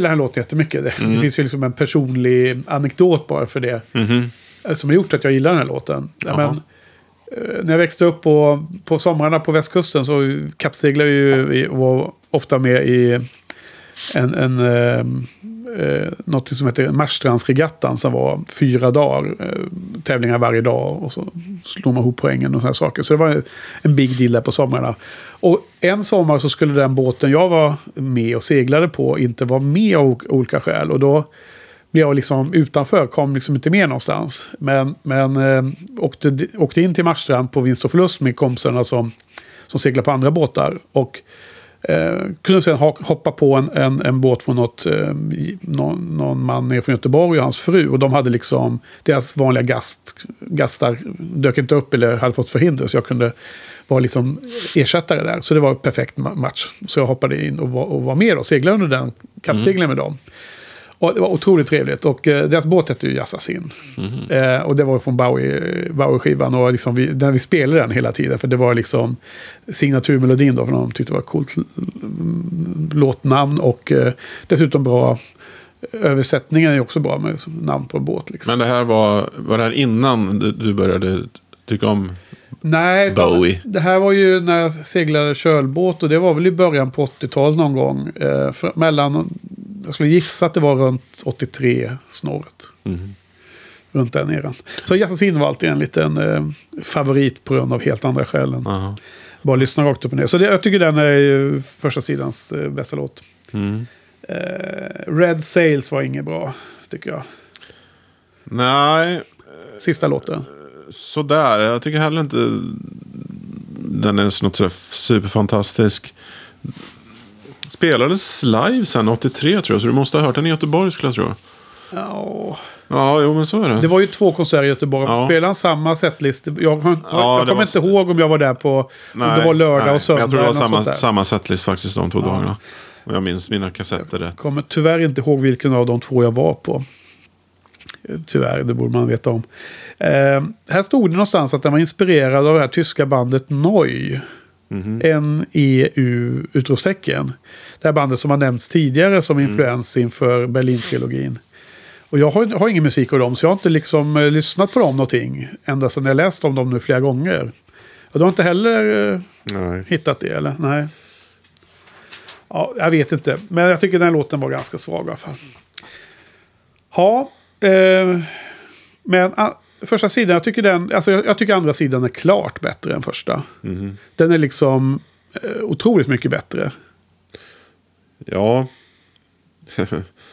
Gillar den låten jättemycket. Det, Mm. det finns ju liksom en personlig anekdot bara för det. eh, Som har gjort att jag gillar den här låten. Ja, men, eh, när jag växte upp på, på somrarna på västkusten så kappseglade jag ju var ofta med i en, en, eh, något som heter Marstrandsregattan som var fyra dagar. Eh, tävlingar varje dag och så slog man ihop poängen och sådana saker. Så det var en big deal där på somrarna. Och en sommar så skulle den båten jag var med och seglade på inte vara med av olika skäl. Och då blev jag liksom utanför, kom liksom inte med någonstans. Men, men eh, åkte, åkte in till Marstrand på vinst och förlust med kompisarna som, som seglar på andra båtar. Och Eh, kunde sen ha- hoppa på en, en, en båt från något, eh, någon, någon man ner från Göteborg och hans fru. Och de hade liksom, deras vanliga gast, gastar dök inte upp eller hade fått förhinder. Så jag kunde vara liksom ersättare där. Så det var en perfekt ma- match. Så jag hoppade in och var, och var med och seglade under den kappseglingen med dem. Och det var otroligt trevligt. Och eh, deras båt hette ju Yassassin. Eh, och det var från Bowie- Bowie-skivan. och liksom vi, den, vi spelade den hela tiden. För det var liksom signaturmelodin då. För de tyckte det var coolt mm, låtnamn. Och eh, dessutom bra. Översättningen är också bra med namn på en båt. Liksom. Men det här var, var det här innan du- du började tycka om Nej, Bowie. det här var ju när jag seglade kölbåt. Och det var väl i början på 80-talet någon gång. Eh, för, mellan, jag skulle gissa att det var runt 83 snåret. Mhm. runt den eran. Så Yassassin var alltid en liten eh, favorit på grund av helt andra skäl än Aha. Bara lyssna rakt upp och ner. Så det, jag tycker den är ju första sidans eh, bästa låt. Mm. Eh, Red Sails var inget bra, tycker jag. Nej, Sista låten. sådär. Jag tycker heller inte den är något sådär superfantastisk. Spelades live sen 83 tror jag, så du måste ha hört den i Göteborg skulle jag tro. Ja, Ja, jo men så är det. det var ju två konserter i Göteborg. Ja. Spelade han samma setlist? Jag, har, Ja, jag kommer var inte ihåg om jag var där på... om det var lördag nej, och söndag. Jag tror det var samma, samma setlist faktiskt de två dagarna. Och jag minns mina kassetter rätt. kommer tyvärr inte ihåg vilken av de två jag var på. Tyvärr, det borde man veta om. Eh, här stod det någonstans att den var inspirerad av det här tyska bandet Neu. N-E-U utropstecken. Det här bandet som har nämnts tidigare som influens inför Berlin-trilogin. Och jag har, har ingen musik av dem, så jag har inte liksom eh, lyssnat på dem någonting. Ända sedan jag läst om dem nu flera gånger. Och du har inte heller eh, hittat det, eller? Nej. Ja, jag vet inte. Men jag tycker den här låten var ganska svag i alla fall. Ja, eh, men första sidan, jag tycker, den, alltså jag, jag tycker andra sidan är klart bättre än första. Den är liksom eh, otroligt mycket bättre. Ja,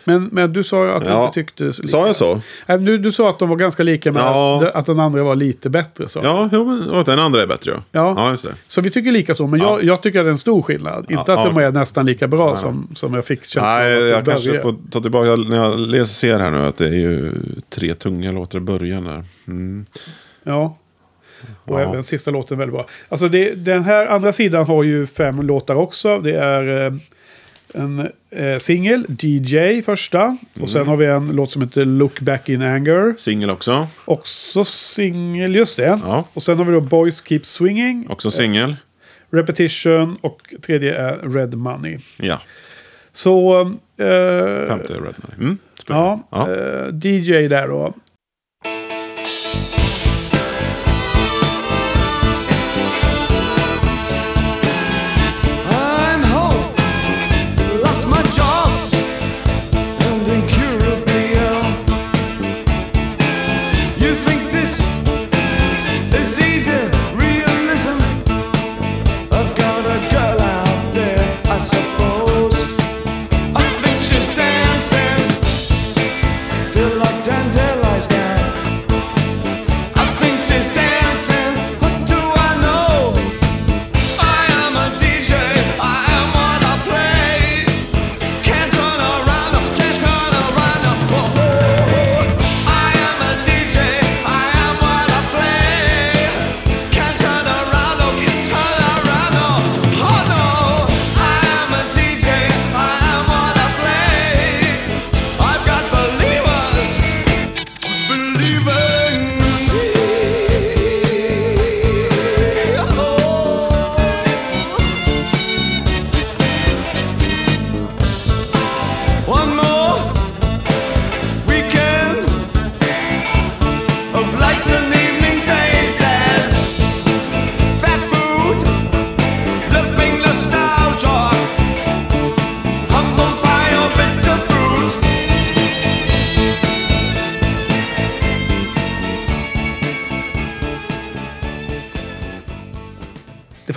Men, men du sa ju att du Ja. inte tyckte... lika. sa jag så? Du, du sa att de var ganska lika, men Ja. att, att den andra var lite bättre. Så. Ja, och den andra är bättre ja. Ja. ja just det. Så vi tycker lika så, men jag, jag tycker att det är en stor skillnad. Inte att de är nästan lika bra som, som jag fick känslan Nej, att jag det kanske får ta tillbaka, när jag läser, ser här nu att det är ju tre tunga låtar i början där. Mm. Ja. Och även sista låten väldigt bra. Alltså det, den här andra sidan har ju fem låtar också. Det är eh, en eh, singel, DJ första. Och sen har vi en låt som heter Look Back In Anger. Singel också. Också singel, just det. Ja. Och sen har vi då Boys Keep Swinging. Också singel. Repetition och tredje är Red Money. Ja, Så... Eh, femte Red Money. Mm. spännande. Ja, Eh, DJ där då.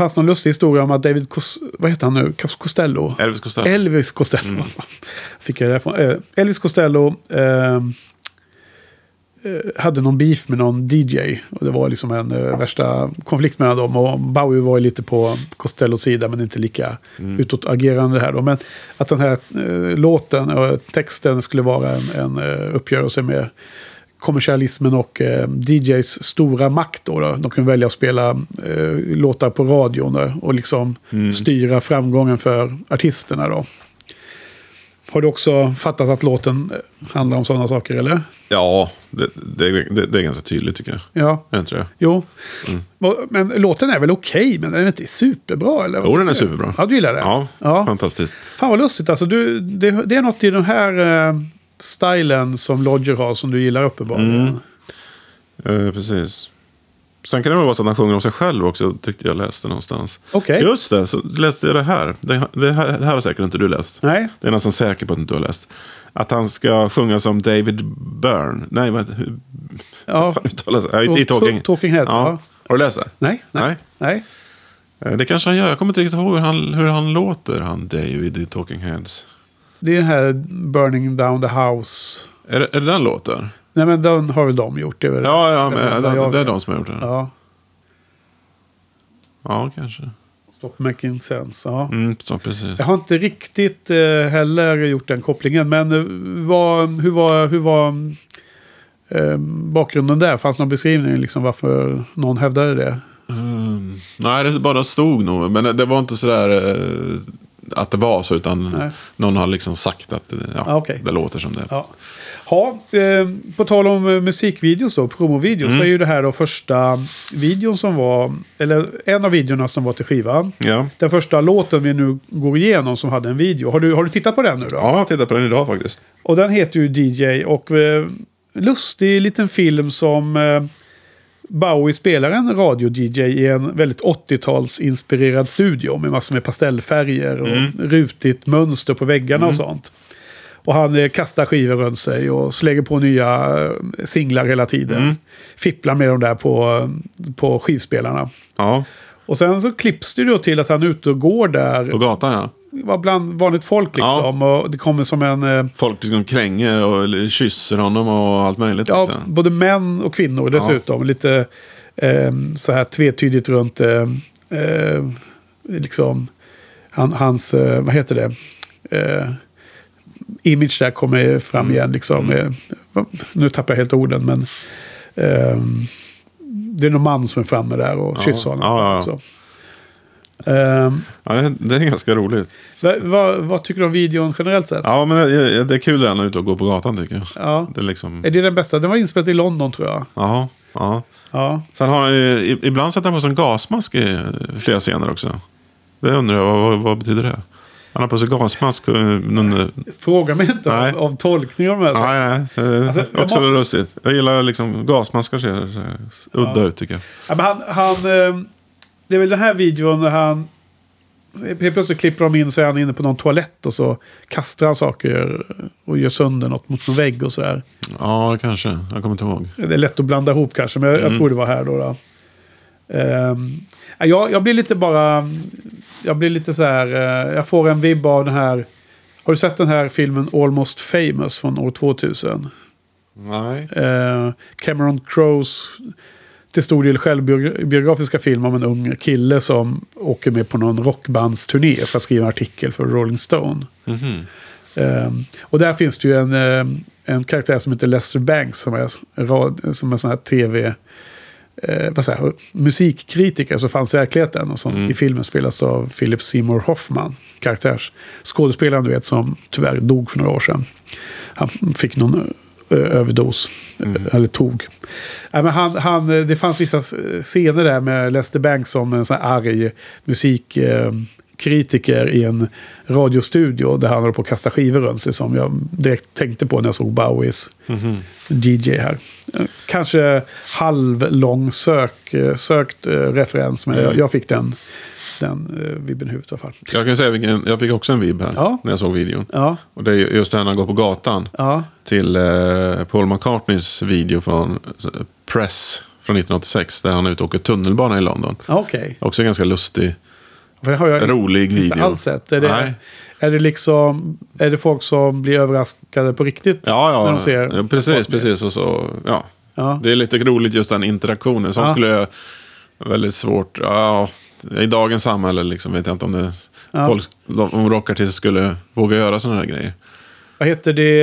Fanns någon lustig historia om att David Cos vad heter han nu? Cos- Costello? Elvis Costello. Elvis Costello. Mm. Fick jag därifrån. Eh, Elvis Costello eh, eh, hade någon beef med någon DJ. Och det var liksom en eh, värsta konflikt mellan dem. Och Bowie var lite på Costellos sida men inte lika Mm. utåtagerande här då. Men att den här eh, låten och texten skulle vara en, en eh, uppgörelse med kommersialismen och eh, DJs stora makt. Då, då. De kunde välja att spela eh, låtar på radion då, och liksom Mm. styra framgången för artisterna. Då. Har du också fattat att låten eh, handlar om sådana saker, eller? Ja, det, det, det, det är ganska tydligt tycker jag. Ja, Är inte det? jo. Mm. Men låten är väl okej, men den är inte superbra, eller? Jo, den är superbra. Ja, du gillar det? Ja, ja. fantastiskt. Fan vad lustigt, alltså. Du, det, det är något i den här eh, stilen som Lodger har som du gillar uppenbarligen. Mm. Eh, precis. Sen kan det väl vara så att han sjunger om sig själv också, tyckte jag läste någonstans. Okej. Just det, så läste jag det här. Det, det, här. det här har säkert inte du läst. Nej. Det är nästan säker på att inte du har läst. Att han ska sjunga som David Byrne. Nej, men hur Ja. fan uttalas det? I, i Talking. Talking Heads, ja. Har du läst det? Nej, nej, Nej. nej. Eh, Det kanske han gör. Jag kommer inte riktigt ihåg hur han, hur han låter, han David i Talking Heads. Det är den här Burning Down the House. Är det, är det den låten? Nej men den har väl de gjort. Det är väl Ja, ja den men, det, jag det är de som har gjort den. Ja, Ja, kanske. Stop Making Sense. Ja. Mm, så precis. Jag har inte riktigt eh, heller gjort den kopplingen. Men eh, vad, hur var, hur var eh, bakgrunden där? Fanns det någon beskrivning liksom varför någon hävdade det? Mm, nej, det bara stod nog. Men det, det var inte sådär eh, att det var så. Utan Nej. någon har liksom sagt att det, ja, Ah, okej. det låter som det. Ja. Ha, eh, på tal om eh, musikvideos då, promovideos, Mm. så är ju det här då första videon som var, eller en av videorna som var till skivan. Ja. Den första låten vi nu går igenom som hade en video. Har du, har du tittat på den nu då? ja, jag tittar på den idag faktiskt. Och den heter ju DJ och eh, lustig liten film som eh, Bowie spelar en radio-DJ i en väldigt 80-talsinspirerad studio med massor med pastellfärger och rutigt mönster på väggarna och sånt. Och han eh, kastar skivor runt sig och slänger på nya eh, singlar hela tiden. Fipplar med dem där på, eh, på skivspelarna. Ja, Och sen så klipps det då till att han är ute och går där. på gatan ja. Var bland vanligt folk liksom. Och det kommer som en... eh, Folk liksom kränger och kysser honom och allt möjligt. Ja, liksom. både män och kvinnor dessutom. Lite eh, så här tvetydigt runt eh, eh, liksom han, hans, eh, vad heter det? Eh, image där kommer fram Mm. igen liksom. Eh, nu tappar jag helt orden men det är någon man som är framme där och Ja. kysser honom. Ja, ja, ja. Eh, Ja, det- är ganska roligt. vad, vad, vad tycker du om videon generellt sett? Ja, men det, det är kul när han är ute och går på gatan tycker jag. Ja. Det är liksom... Är det den bästa? Den var inspelad i London tror jag. Ja, ja. Ja. Sen har han ju, i- ibland sätter han på sig en gasmask i flera scener också. Det undrar jag, vad, vad, betyder det? Han har på sig gasmask. och Någon, Fråga mig inte Nej. av, av tolkning av de här sakerna. nej, nej. Alltså, jag också måste- lustigt. Jag gillar liksom gasmaskar ser udda ut tycker jag. Ja, men han, han, eh, det är väl den här videon när han... Helt plötsligt klipper de in så är han inne på någon toalett och så kastar han saker och gör sönder något mot någon vägg och sådär. Ja, kanske. Jag kommer inte ihåg. Det är lätt att blanda ihop kanske, men jag, jag tror det var här då. då. Ja, jag, jag blir lite bara... Jag blir lite så här... eh, jag får en vibb av den här... Har du sett den här filmen Almost famous från år 2000? Nej. Eh, Cameron Crowes till stor del självbiografiska film om en ung kille som åker med på någon rockbandsturné för att skriva en artikel för Rolling Stone. Mhm. Eh, och där finns det ju en, eh, en karaktär som heter Lester Banks som är som är sån här tv... Eh, vad säger musikkritiker som fanns i verkligheten och som i filmen spelas av Philip Seymour Hoffman. Karaktärs skådespelaren du vet som tyvärr dog för några år sedan. Han fick någon överdos. eh, Eller tog. Nej, men han, han, eh, det fanns vissa scener där med Lester Banks som en sån här arg musikkritiker i en radiostudio där han håller på att kasta skivor runt sig som jag direkt tänkte på när jag såg Bowies DJ här. Eh, Kanske halvlång sök, eh, sökt eh, referens men jag, jag fick den, den uh, vibben i huvudet i alla fall. Jag kan säga vilken, jag fick också en vibb här Ja. när jag såg videon. Ja, Och det är just när han går på gatan ja, till eh, Paul McCartneys video från eh, Press från 1986. Där han är ute och åker tunnelbana i London. ja okej. Också en ganska lustig, För det har jag rolig inte video. alls sett. Är det, Nej. är det liksom, är det folk som blir överraskade på riktigt? Ja, ja, När de ser ja precis, precis. Och så, ja. Ja. Det är lite roligt just den interaktionen. Sånt Ja. skulle jag väldigt svårt, ja, i dagens samhälle liksom vet jag inte om det, Ja. folk, om rockartister skulle våga göra sådana här grejer. Vad heter det?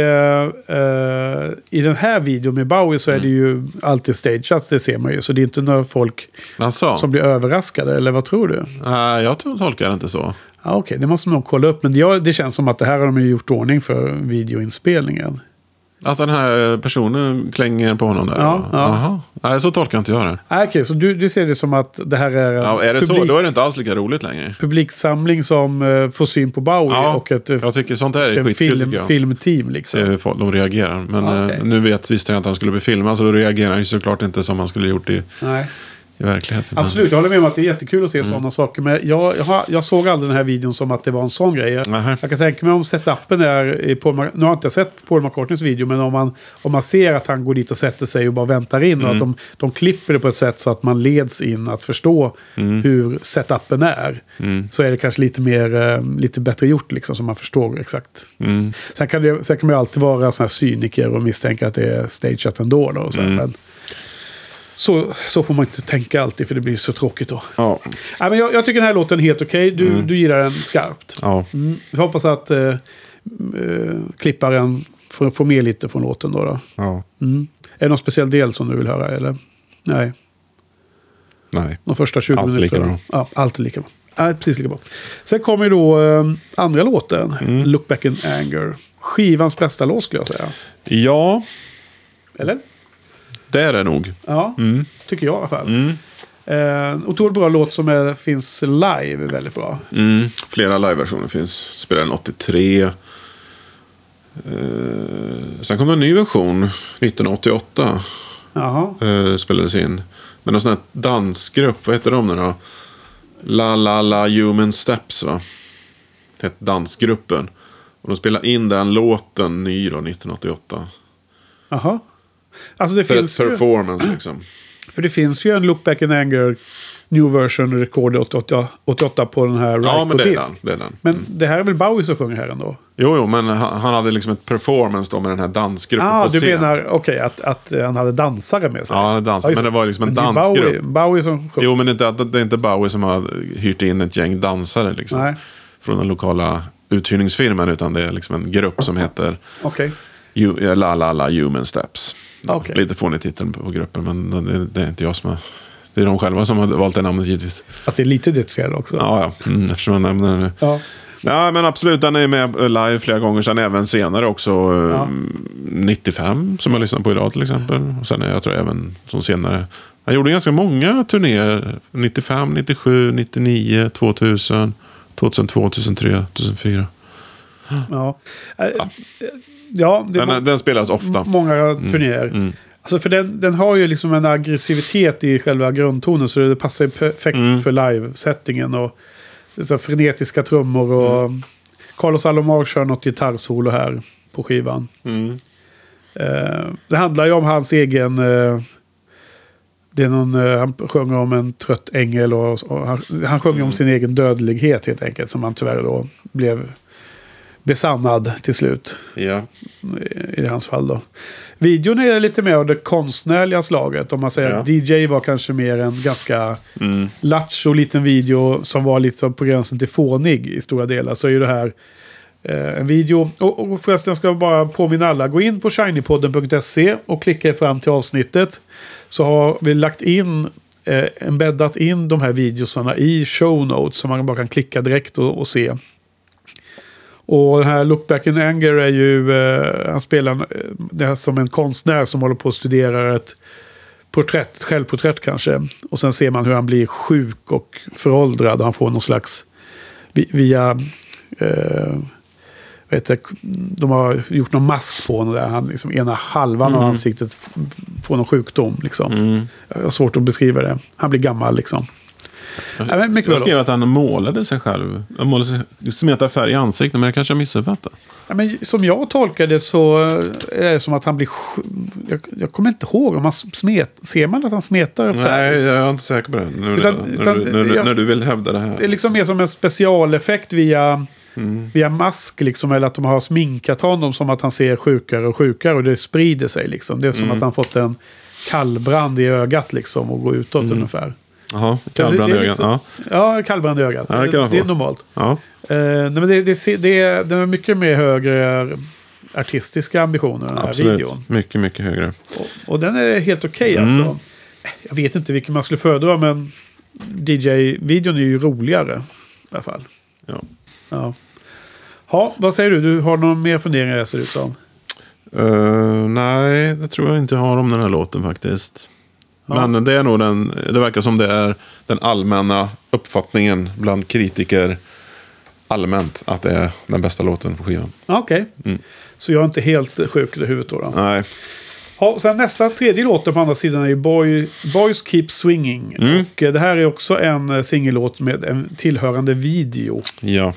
eh, I den här videon med Bowie så är det ju alltid stageat, det ser man ju. Så det är inte några folk Alltså, som blir överraskade, eller vad tror du? nej, jag tolkar det inte så. Ja, Okej, det måste man nog kolla upp. Men det, det känns som att det här har de gjort ordning för videoinspelningen. Att den här personen klänger på honom där? Ja, ja. Jaha. Nej, så tolkar inte jag det. Ah, Okej, så du, du ser det som att det här är Ja, är det så, publik, då är det inte alls lika roligt längre. publiksamling som eh, får syn på Bowie Ja, och ett, eh, Jag tycker sånt här är skitkul film, jag. filmteam. Liksom. Se hur folk, de reagerar. Men Ja, eh, nu vet, visste jag att han skulle bli filmad så då reagerar han ju såklart inte som han skulle gjort i, Nej. I verkligheten. Absolut, jag håller med om att det är jättekul att se Mm. sådana saker. Men jag, jag, har, jag såg aldrig den här videon som att det var en sån grej. Jag, jag kan tänka mig om setupen är... Paul, nu har jag inte sett Paul McCartneys video, men om man, om man ser att han går dit och sätter sig och bara väntar in. Och att Mm. de, de klipper det på ett sätt så att man leds in att förstå Mm. hur setupen är. Så är det kanske lite, mer, eh, lite bättre gjort, liksom, så man förstår exakt. Mm. Sen kan, det, sen kan man ju alltid vara sån här cyniker och misstänka att det är stageat ändå. Då, och så, Mm. men så, så får man inte tänka alltid, för det blir så tråkigt då. Ja. Nej, men jag, jag tycker den här låten är helt okej. Du, Mm. du gillar den skarpt. ja. Mm. Jag hoppas att eh, eh, klipparen får, får med lite från låten då. då. ja. Mm. Är det någon speciell del som du vill höra? Eller? Nej, Nej. de första 20 Allt minuterna. lika. Ja, allt är lika bra. Ja, precis lika bra. Sen kommer ju då eh, andra låten, Mm. Look Back in Anger. Skivans bästa låt skulle jag säga. Ja, Eller? Det är det nog. Ja, Mm. tycker jag i alla fall. Mm. Eh, otroligt bra låt som är, finns live, väldigt bra. Mm. Flera liveversioner finns. Spelade den 83. Eh, sen kom en ny version 1988. Jaha. Eh, spelades in. Men någon sån här dansgrupp, vad heter de nu då? La La La Human Steps va? Det hette dansgruppen. Och de spelade in den låten ny då 1988. Jaha. Alltså det För ett finns, ju, performance liksom. för det finns ju en Look Back in Anger New Version recorded 88, 88 på den här Ja, men på det är den. Det är den. Men det här är väl Bowie som sjunger här ändå? Jo, jo, men han, han hade liksom ett performance då med den här dansgruppen Ja, ah, på du scen. menar okej att, att han hade dansare med sig? Ja, han hade dansat, just men det var liksom en dansgrupp. Bowie, Bowie som sjunger? Jo, men inte, det är inte Bowie som har hyrt in ett gäng dansare liksom. Nej. Från den lokala uthyrningsfirman, utan det är liksom en grupp som heter Okej. Ju- La La La Human Steps. Okej. Lite fånig titel på gruppen, men det, det är inte jag som har... Det är de själva som har valt det namnet givetvis. Fast det är lite ditt fel också. Ja, ja. Mm, eftersom jag nämner det nu. Ja. Ja, men absolut. Den är med live flera gånger. Sen även senare också. eh, Ja. 95 som jag lyssnar på idag till exempel. Och sen jag tror även som senare. Jag gjorde ganska många turnéer. 95, 97, 99, 2000, 2002, 2003, 2004. Ja. Eh, ja, Den, må- den spelas ofta. många turnéer. mm. Alltså för den, den har ju liksom en aggressivitet i själva grundtonen så det passar perfekt Mm. för live-settingen. Och så fränetiska trummor och Mm. Carlos Alomar kör något gitarrsolo här på skivan. Mm. Eh, det handlar ju om hans egen... Eh, det är någon, eh, han sjunger om en trött ängel och, och han, han sjunger om sin egen dödlighet helt enkelt. Som han tyvärr då blev besannad till slut. Ja. I i hans fall då. Videon är lite mer av det konstnärliga slaget. Om man säger Ja. att DJ var kanske mer en ganska Mm. lattjo liten video som var lite på gränsen till fånig i stora delar. Så är ju det här eh, en video. Och, och förresten ska jag bara påminna alla. Gå in på shinypodden.se och klicka fram till avsnittet. Så har vi lagt in, eh, embeddat in de här videosarna i show notes. Så man bara kan klicka direkt och, och se. Och den här Look Back in Anger är ju, eh, han spelar eh, som en konstnär som håller på att studera ett porträtt, självporträtt kanske. Och sen ser man hur han blir sjuk och föråldrad. Han får någon slags, vi- via, eh, heter det, de har gjort någon mask på honom där. Han, liksom, ena halvan av ansiktet får någon sjukdom. Liksom. Mm. Jag har svårt att beskriva det. Han blir gammal liksom. Ja, men mycket Jag skrev att han målade sig själv. Han målade sig, smetade färg i ansiktet, men det kanske jag missuppfattat. Ja, men som jag tolkar det så är det som att han blir... Jag, jag kommer inte ihåg om han smet... Ser man att han smetar färg? Nej, jag är inte säker på det. Nu, Utan- när, utan- du, när, jag- när du vill hävda det här. Det är liksom mer som en specialeffekt via, Mm. via mask. Liksom, eller att de har sminkat honom som att han ser sjukare och sjukare. Och det sprider sig. Liksom. Det är som Mm. att han fått en kallbrand i ögat liksom, och går utåt Mm. ungefär. Jaha, kallbrand i ögat. liksom- Ja. Kallbrand i ögat. Ja, det det, det är normalt. Ja. Eh, nej, men det, det, ser- det, är, det är mycket mer högre artistiska ambitioner den här Absolut. videon. Mycket, mycket högre. Och, och den är helt okej Mm. alltså. Jag vet inte vilken man skulle föredra men DJ-videon är ju roligare. I alla fall. Ja. Ja. Ha, vad säger du? Du har någon mer funderingar ser det ut som? Eh, nej, det tror jag inte jag har om den här låten faktiskt. Ja. Men det är nog den, det verkar som det är den allmänna uppfattningen bland kritiker allmänt att det är den bästa låten på skivan. Okej. Mm. Så jag är inte helt sjuk i huvudet då? då. Nej, Ja, sen nästa tredje låten på andra sidan är ju Boy, Boys Keep Swinging. Mm. Och eh, det här är också en eh, singellåt med en tillhörande video. Ja.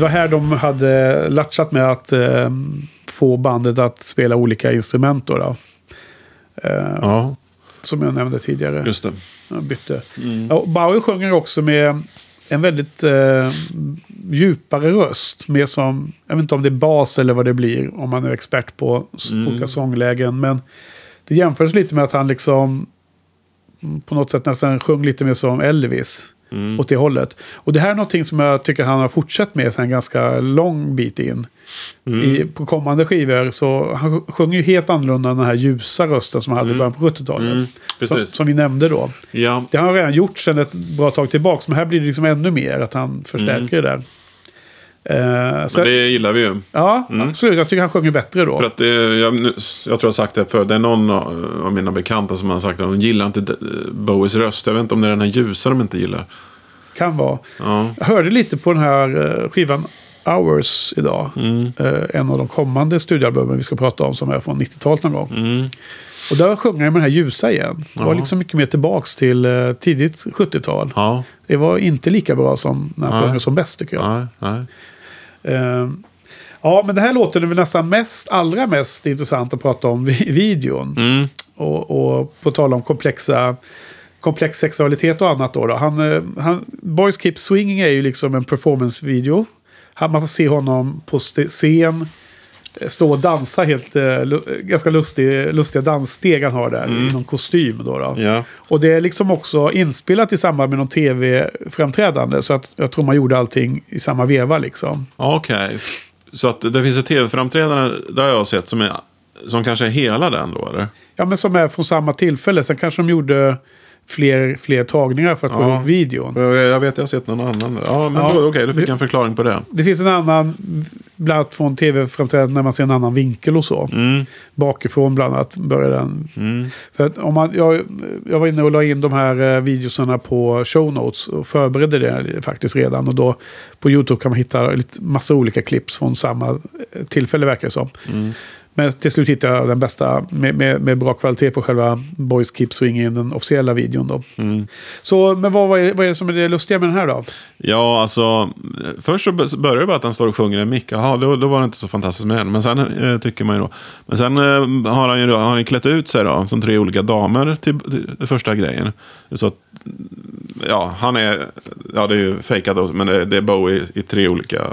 Det var här de hade latchat med att eh, få bandet att spela olika instrument. Då, då. Eh, ja, Som jag nämnde tidigare. just det. Jag bytte. Ja, och Bowie sjunger också med en väldigt eh, djupare röst. Mer som, jag vet inte om det är bas eller vad det blir. Om man är expert på s- olika sånglägen. Men det jämförs lite med att han liksom mm, på något sätt nästan sjöng lite mer som Elvis. Åt det hållet. Och det här är någonting som jag tycker han har fortsatt med sen ganska lång bit in. I, på kommande skivor så han sjunger ju helt annorlunda än den här ljusa rösten som han hade i början på 70-talet. Mm, som, som vi nämnde då. Ja, Det har han redan gjort sedan ett bra tag tillbaka. Men här blir det liksom ännu mer att han förstärker det där. Eh, så, men det gillar vi ju. Ja, absolut. Jag tycker han sjunger bättre då. För att det, jag, jag tror jag har sagt det förut. Det är någon av mina bekanta som har sagt att de gillar inte de- Bowies röst. Jag vet inte om det är den här ljusa de inte gillar. Kan vara. Ja, Jag hörde lite på den här eh, skivan Hours idag. Mm. Eh, en av de kommande studioalbumen vi ska prata om som är från 90-talet någon gång. Mm. Och där sjunger han med den här ljusa igen. Det var liksom mycket mer tillbaks till eh, tidigt 70-tal. ja, Det var inte lika bra som när han sjunger som bäst tycker jag. nej, nej. Eh, ja, men det här låter väl nästan mest, allra mest intressant att prata om vi- videon. Mm. Och, och på tal om komplexa, komplex sexualitet och annat då. då. Han, eh, han, Boys Keep Swinging är ju liksom en performance-video. Man får se honom på scen. Stå och dansa helt, eh, lu- ganska lustig, lustiga danssteg han har där. I någon kostym då. då. Ja. Och det är liksom också inspelat i samband med någon tv-framträdande. Så att jag tror man gjorde allting i samma veva liksom. Okej. Så att det finns ett tv-framträdande, där har jag sett, som, är, som kanske är hela den då, eller? Ja, men som är från samma tillfälle. Sen kanske de gjorde fler, fler tagningar för att få Ja. ihop videon. Jag vet, jag har sett någon annan. Ja, men Ja. då, okej, då fick jag en förklaring på det. Det finns en annan, bland annat från tv-framträdanden när man ser en annan vinkel och så. Mm. Bakifrån bland annat börjar den. Mm. För att om man, jag, jag var inne och la in de här eh, videorna på show notes och förberedde det faktiskt redan. Och då på YouTube kan man hitta lite, massa olika clips från samma eh, tillfälle verkar det som. Mm. Men till slut hittade jag den bästa med, med, med bra kvalitet på själva Boys Keep Swinging, den officiella videon då. Mm. Så, men vad, vad, är, vad är det som är det lustiga med den här då? Ja, alltså. Först så börjar det bara att han står och sjunger en mick. Jaha, då, då var det inte så fantastiskt med den. Men sen eh, tycker man ju då. Men sen eh, har han ju då, har han klätt ut sig då. Som tre olika damer till, till första grejen. Så att, ja, han är, ja det är ju fejkat. Men det, det är Bowie i tre olika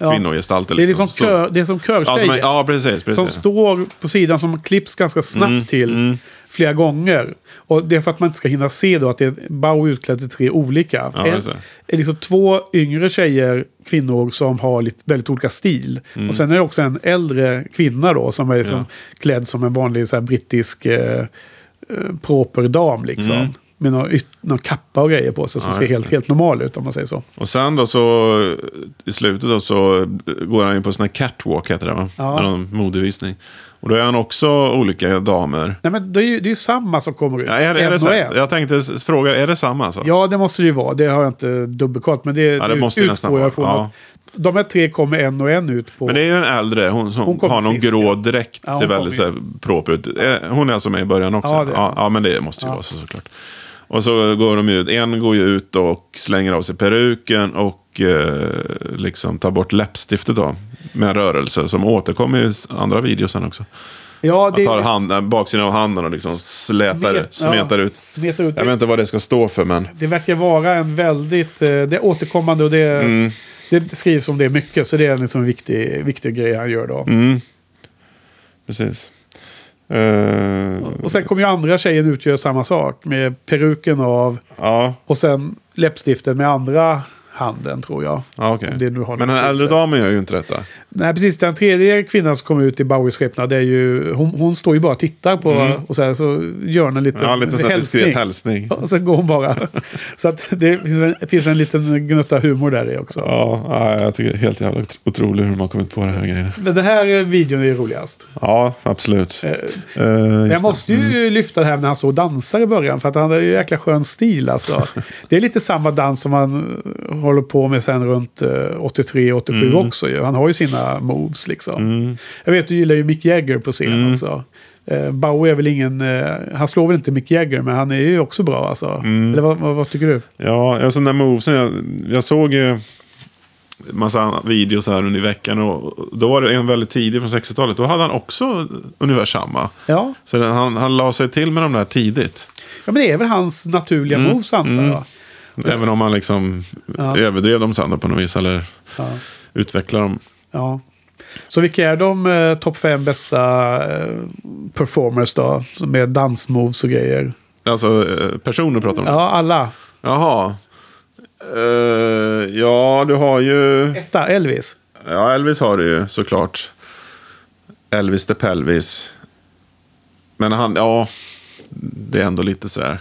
Ja. kvinnogestalter. Det är liksom Så- kör, det är som Ja, som körtjejer. är, ja, precis. precis. Som står på sidan som klipps ganska snabbt Mm, till mm. flera gånger. Och det är för att man inte ska hinna se då att det är Bauer utklädd till tre olika. Ja, en, är liksom två yngre tjejer, kvinnor som har lite, väldigt olika stil. Mm. Och sen är det också en äldre kvinna då som är liksom klädd som en vanlig så här, brittisk eh, eh, proper dam liksom. Med någon, någon kappa och grejer på sig som Ja, ser helt, helt normal ut om man säger så. Och sen då så i slutet då så går han in på sån här catwalk heter det va? Ja. Någon modevisning. Och då är han också olika damer. Nej men det är ju det är samma som kommer ut. Ja, är, är det en. Jag tänkte fråga, är det samma alltså? Ja, det måste det ju vara. Det har jag inte dubbelkollat. Men det, Ja, det måste ju nästan utgår vara. jag från Ja. de här tre kommer en och en ut på... Men det är ju en äldre, hon som Hon har någon sist, grå dräkt. Ja, ser väldigt ju. så här, proper ut. Eh, Hon är alltså med i början också? Ja, det är ja, men det måste ju vara så såklart. Och så går de ut, en går ju ut och slänger av sig peruken och eh, liksom tar bort läppstiftet då. Med en rörelse som återkommer i andra videos sen också. ja, Man tar hand, baksidan av handen och liksom slätar, Smet- smetar ja, ut. Smetar ut. Jag vet inte vad det ska stå för men. Det verkar vara en väldigt... eh, Det är återkommande och det, Mm. det skrivs om det mycket. Så det är liksom en viktig, viktig grej han gör då. Mm. Precis. Eh, Och sen kommer ju andra tjejen ut och gör samma sak. Med peruken av ja, och sen läppstiftet med andra handen tror jag. ja okej. Om det nu har Men den äldre damen gör ju inte detta. Nej, precis. Den tredje kvinnan som kommer ut i Bowies skepnad, det är ju, hon, hon står ju bara och tittar på och så, här, så gör hon en liten Mm. Ja, lite sån här diskret hälsning. Och sen går hon bara. Så att det finns en, finns en liten gnutta humor där i också. Ja, ja, jag tycker det är helt jävla otroligt hur de har kommit på det här grejerna. Men den här eh, videon är roligast. Ja, absolut. Eh, just jag måste ju lyfta det här när han står och dansar i början. För att han har ju jäkla skön stil alltså. Det är lite samma dans som han eh, håller på med sen runt eh, 83-87 också ju. Han har ju sina moves liksom. Jag vet, du gillar ju Mick Jagger på scen också. Eh, Bowie är väl ingen... Eh, han slår väl inte Mick Jagger, men han är ju också bra alltså. Eller vad, vad, vad tycker du? Ja, jag sådana där movesen. Jag, jag såg ju massa videos här under veckan. Och då var det en väldigt tidig från 60-talet. Då hade han också ungefär samma. Ja, Så den, han, han la sig till med de där tidigt. ja men det är väl hans naturliga moves antar jag. Även om han liksom Ja. överdrev dem sen på något vis. Eller Ja. utvecklar dem. Ja. Så vilka är de eh, topp fem bästa eh, performers då? Med dansmoves och grejer. Alltså eh, personer pratar om. Ja, alla. Jaha. Eh, ja, du har ju... Etta, Elvis. Ja, Elvis har du ju såklart. Elvis the Pelvis. Men han, ja, det är ändå lite sådär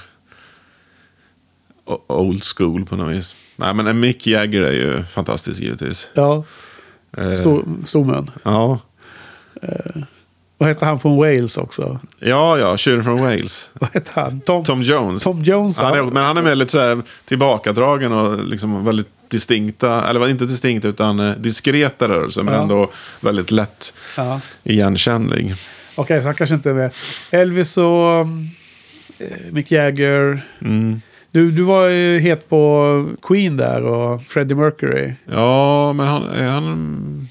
old school på något vis. Nej, men en Mick Jagger är ju fantastisk givetvis. Ja, Eh, stor, stor mun. Ja, Vad hette han från Wales också? ja, ja, tjuren från Wales. Vad hette han? Tom, Tom, Tom Jones. Jones. han är, men han är väldigt så här tillbakadragen och liksom väldigt distinkta, eller inte distinkta utan eh, diskreta rörelser. Men Ja. ändå väldigt lätt Ja. igenkännlig. Okej, så han kanske inte är med. Elvis och eh, Mick Jagger. Mm. Du, du var ju het på Queen där och Freddie Mercury. Ja, men han... Är han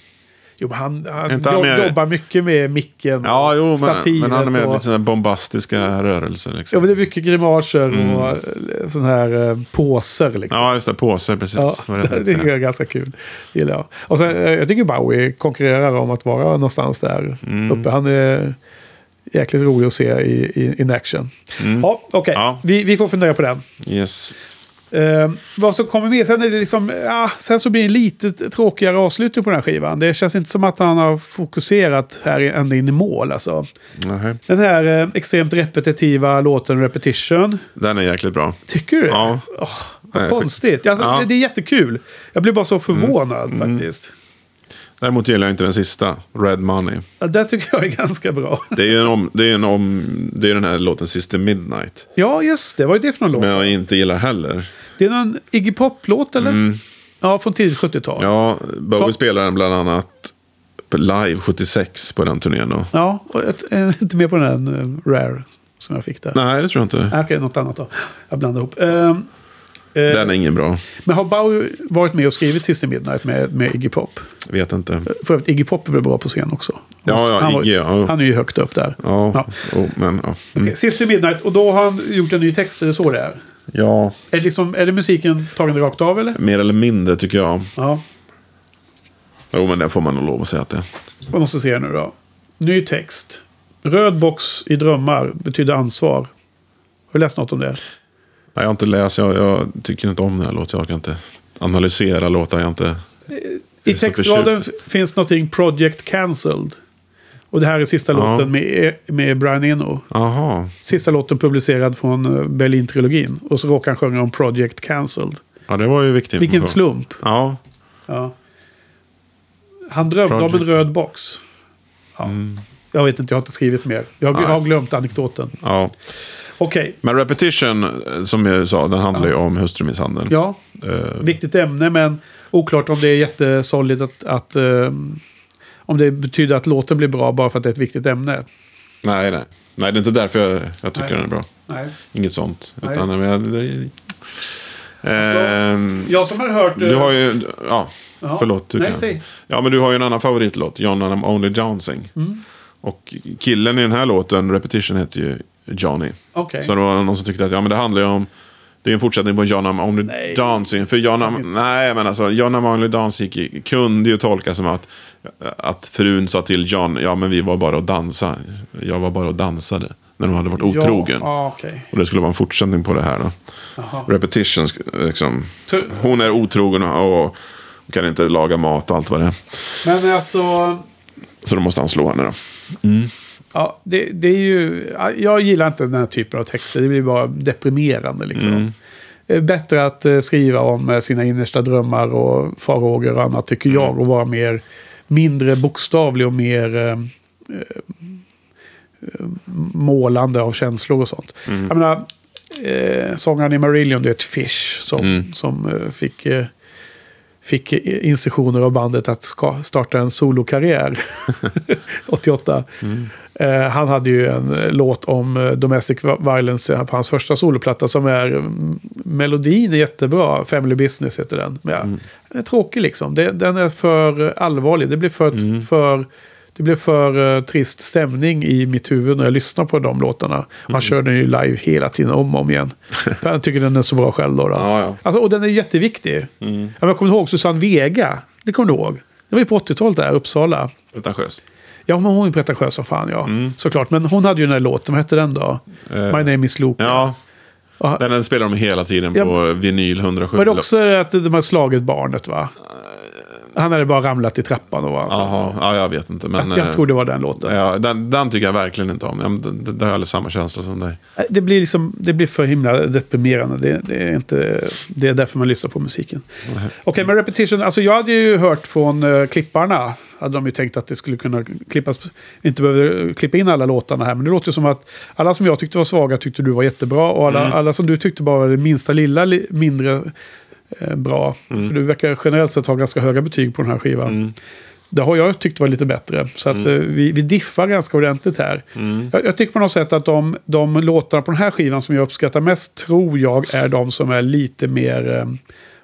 Jo, men han, han, Inte han jobb, med- jobbar mycket med micken. ja, jo, men, men han är med och- lite sådana bombastiska rörelser. Ja, Liksom. men det är mycket grimaser Mm. och sådana här eh, påser. Liksom. Ja, just det. Påsar, precis. Ja, det är ganska kul. Det Gillar jag. Och sen, eh, jag tycker Bowie konkurrerar om att vara någonstans där Mm. uppe. Han är jäkligt rolig att se i, i in action. Ja, okej. Mm. Ja. Vi, vi får fundera på den. Yes. Eh, vad som kommer med, sen är det liksom, ja, sen så blir det lite tråkigare avslutning på den här skivan. Det känns inte som att han har fokuserat här ända in i mål. Alltså. Nähä. Den här eh, extremt repetitiva låten Repetition. Den är jäkligt bra. Tycker du det? Ja. Åh, vad Nej, konstigt. Alltså, Ja. Mm. Det är jättekul. Jag blir bara så förvånad faktiskt. Däremot gillar jag inte den sista, Red Money. Ja, det tycker jag är ganska bra. Det är ju en om, det är en om, det är den här låten Sister Midnight. Ja, just det. Vad är det för någon Som låt? jag inte gillar heller. Det är någon Iggy Pop-låt eller? Ja, från tidigt 70-tal. Ja. Ja, Bowie Så- spelar den bland annat på live 76 på den turnén då. och jag är inte med på den eh, Rare som jag fick där. Nej, det tror jag inte. Ah, Okej, något annat då. Jag blandar ihop. Ehm, eh, Den är ingen bra. Men har Bowie varit med och skrivit Sister Midnight med, med Iggy Pop? Vet inte. För övrigt, Iggy Pop är väl bra på scen också? Ja, ja, han, var, Iggy, ja. han är ju högt upp där. Ja, Ja. Oh, men ja. Mm. Okej, Sister Midnight, och då har han gjort en ny text, är det så det är? Ja, Är det, liksom, är det musiken tagen rakt av eller? mer eller mindre tycker jag. Ja, Jo, men det får man nog lov att säga att det är. jag måste se nu då. Ny text. Röd box i drömmar betyder ansvar. Har du läst något om det? Jag har inte läst, jag, jag tycker inte om den här låten. Jag kan inte analysera låtar jag inte... I textraden finns någonting Project Cancelled. Och det här är sista Ja. låten med, med Brian Eno. Jaha. Sista låten publicerad från eh, Berlin-trilogin. Och så råkar han sjunga om Project Cancelled. Ja, det var ju viktigt. Vilken slump. Ja. Ja. Han drömde om Project. Mm. en röd box. Ja. Jag vet inte, jag har inte skrivit mer. Jag, jag har glömt anekdoten. ja. Okej, Men Repetition, eh, som jag sa, den handlar ju om hustrumisshandel. ja. Eh, Viktigt ämne, men Oklart om det är jättesolid att... att eh, om det betyder att låten blir bra bara för att det är ett viktigt ämne. Nej, nej. Nej, det är inte därför jag, jag tycker Nej. den är bra. Nej. Inget sånt. Nej. Utan, men, jag- det, Ehm, Jag som har hört... du har ju... Ja, Ja. förlåt. Du Nej, kan. Ja, men du har ju en annan favoritlåt. John and I'm Only Dancing. Mm. Och killen i den här låten, Repetition, heter ju Johnny. Okej. Så det var någon som tyckte att ja, men det handlar ju om... Det är en fortsättning på John I'm Only Nej. Dancing. För John I'm, nej, men alltså, John I'm Only Dancing kunde ju tolkas som att, att frun sa till John, ja men vi var bara och dansa. Jag var bara och dansade. När de hade varit otrogen. Ja, ah, okej. Och det skulle vara en fortsättning på det här då. Repetition, liksom. Hon är otrogen och kan inte laga mat och allt vad det är. Men alltså... Så då måste han slå henne då. Ja, det, det är ju... Jag gillar inte den här typen av texter. Det blir bara deprimerande liksom. Eh, Bättre att eh, skriva om eh, sina innersta drömmar och farhågor och annat tycker jag. Och vara mer, mindre bokstavlig och mer eh, målande av känslor och sånt. Jag menar, eh, sångaren i Marillion, det är ett Fish som, som eh, fick... Eh, fick instruktioner av bandet att ska starta en solokarriär 88. Eh, han hade ju en låt om eh, domestic violence eh, på hans första soloplatta som är... mm, Melodin är jättebra, Family Business heter den. Men, ja, Den är tråkig liksom. Det, den är för allvarlig. Det blir för... för det blev för eh, trist stämning i mitt huvud när jag lyssnar på de låtarna. Han kör den ju live hela tiden om och om igen. för han tycker den är så bra själv då. då. Ja, ja. Alltså, och den är jätteviktig. Ja, men jag kommer ihåg Susanne Vega. Det kommer du ihåg? Det var ju på 80-talet där, Uppsala. Pretentiös. Ja, men hon är pretentiös som fan, ja. Mm. Såklart. Men hon hade ju den här låten, vad hette den då? My name is Luke. Ja, Ja. den, den spelar de hela tiden Ja. på vinyl 107. Var det också att de hade slagit barnet, va? Han hade bara ramlat i trappan och var... Jaha, ja, jag vet inte. Men, jag, jag eh, tror det var den låten. ja, den, den tycker jag verkligen inte om. Det, har jag samma känsla som dig. Det blir, liksom, det blir för himla deprimerande. Det, det, är inte, det är därför man lyssnar på musiken. Okej, men Repetition. Alltså jag hade ju hört från uh, klipparna. Hade de ju tänkt att det skulle kunna klippas. Inte behöver klippa in alla låtarna här. Men det låter ju som att alla som jag tyckte var svaga tyckte du var jättebra. Och alla, alla som du tyckte bara var det minsta lilla li, mindre eh, bra. För du verkar generellt sett ha ganska höga betyg på den här skivan. Det har jag tyckt var lite bättre. Så att eh, vi, vi diffar ganska ordentligt här. Jag, jag tycker på något sätt att de, de låtarna på den här skivan som jag uppskattar mest tror jag är de som är lite mer eh,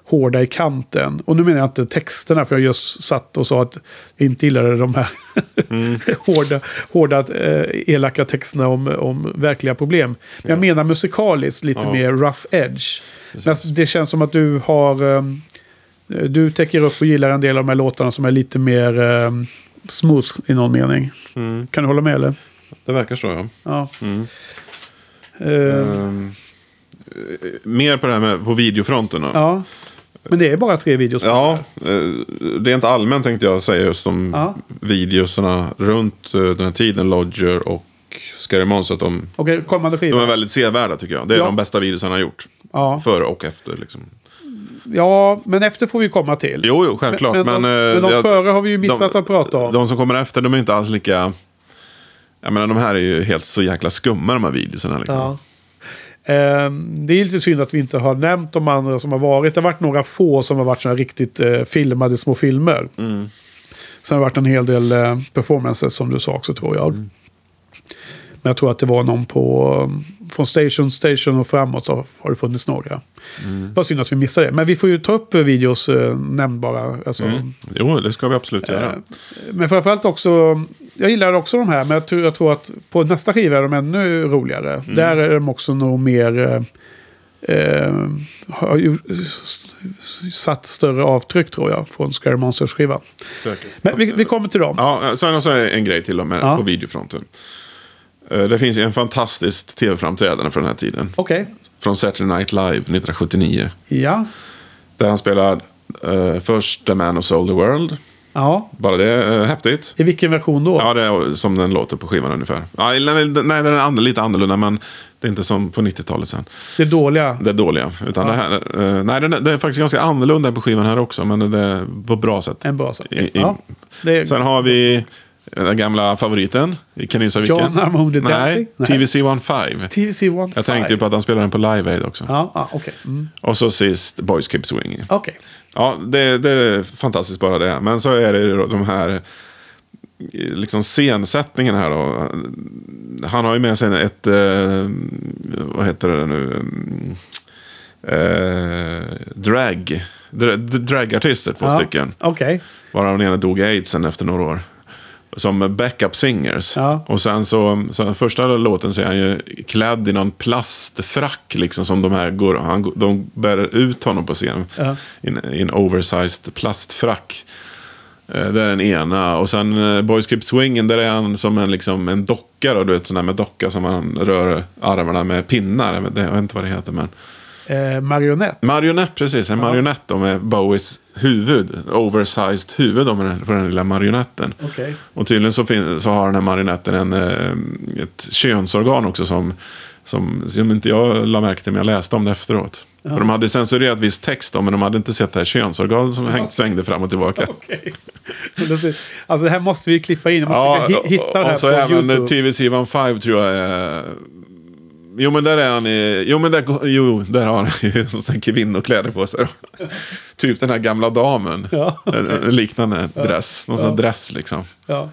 hårda i kanten. Och nu menar jag inte texterna för jag just satt och sa att jag inte gillade de här hårda, hårda eh, elaka texterna om, om verkliga problem. Men jag menar musikaliskt lite Ja. mer rough edge. Men det känns som att du har... eh, du täcker upp och gillar en del av de här låtarna som är lite mer eh, smooth i någon mening. Kan du hålla med eller? Det verkar så, ja. Ja. Mm. Eh, mer på det här med på videofronten. Då. ja. Men det är bara tre videos. Ja, eh, rent allmänt tänkte jag säga just om Ja. videosarna runt eh, den här tiden, Lodger och Scary Monster. Att de, Okej, kommande de är väldigt sevärda tycker jag. Det är Ja. de bästa videosarna har gjort. Ja. Före och efter liksom. ja, men efter får vi komma till. Jo, jo, självklart. Men, Men, men, de, eh, men de jag- före har vi ju missat de- att prata om. De som kommer efter, de är inte alls lika... Jag menar, de här är ju helt så jäkla skumma de här videosarna. Liksom. Ja. Ehm, det är lite synd att vi inte har nämnt de andra som har varit. Det har varit några få som har varit såna riktigt eh, filmade små filmer. Mm. Sen har det varit en hel del eh, performances som du sa också tror jag. Mm. Men jag tror att det var någon på... um, Från Station Station och framåt så har det funnits några. Mm. Var synd att vi missade det. Men vi får ju ta upp eh, videos eh, nämnbara. Alltså, Mm. Jo, det ska vi absolut göra. Eh, Men framförallt också, jag gillar också de här, men jag tror, jag tror att på nästa skiva är de ännu roligare. Mm. Där är de också nog mer... Eh, eh, har ju satt större avtryck tror jag från Scary Monsters-skivan. Men vi, vi kommer till dem. Ja, sen har jag en grej till med Ja. på videofronten. Eh, Det finns ju en fantastisk tv-framträdande från den här tiden. Okej, Från Saturday Night Live 1979. ja. Där han spelar eh, först The Man Who Sold the World. ja. Bara det är häftigt. I vilken version då? Ja, det är som den låter på skivan ungefär. Ja, nej, den är lite annorlunda, men det är inte som på 90-talet sen. Det dåliga. Det är dåliga. Utan det här, eh, nej, den är, det är faktiskt ganska annorlunda på skivan här också, men det är på bra sätt. En bra sak. I- i- Ja. Är, Sen har vi den gamla favoriten. Kan ni gissa vilken? John Only Dancing? Nej, TVC 15. TVC One Jag tänkte ju på att han spelar den på Live Aid också. Ja, ja okej. Mm. Och så sist Boys Keep Swinging. Okej. Ja, det, det är fantastiskt bara det. Men så är det ju de här eh, liksom scensättningen här då. Han har ju med sig ett, eh, vad heter det nu, eh, drag. Dra- Dragartister, två Ja, stycken. Okej. Varav den ena dog i aidsen efter några år. Som backup singers. Ja. Och sen så, så den första låten så är han ju klädd i någon plastfrack. Liksom som de här går, han, de bär ut honom på scenen. Ja. I en, oversized plastfrack. Eh, Det är den ena. Och sen eh, Boys Keep Swinging, där är han som en, liksom, en docka. Då, du vet, sån där med docka som man rör armarna med pinnar. Jag vet, jag vet inte vad det heter. Men... Eh, marionett. Marionett, precis. En marionett då med Bowies huvud. Oversized huvud då den, på den lilla marionetten. Okej. Och tydligen så, så har den här marionetten en, eh, ett könsorgan också som, som, som inte jag la märke till, men jag läste om det efteråt. För de hade censurerat viss text då, men de hade inte sett det här könsorganet som hängt, svängde fram och tillbaka. Okej. Alltså det här måste vi klippa in. Jag måste Ja, hitta det här och så på även YouTube. TVC 15 tror jag är... Jo men där är han i... Jo men där, jo, där har han ju som sån kvinnokläder på sig. typ den här gamla damen. Ja. Liknande dress. Någon sån här dress liksom. Ja.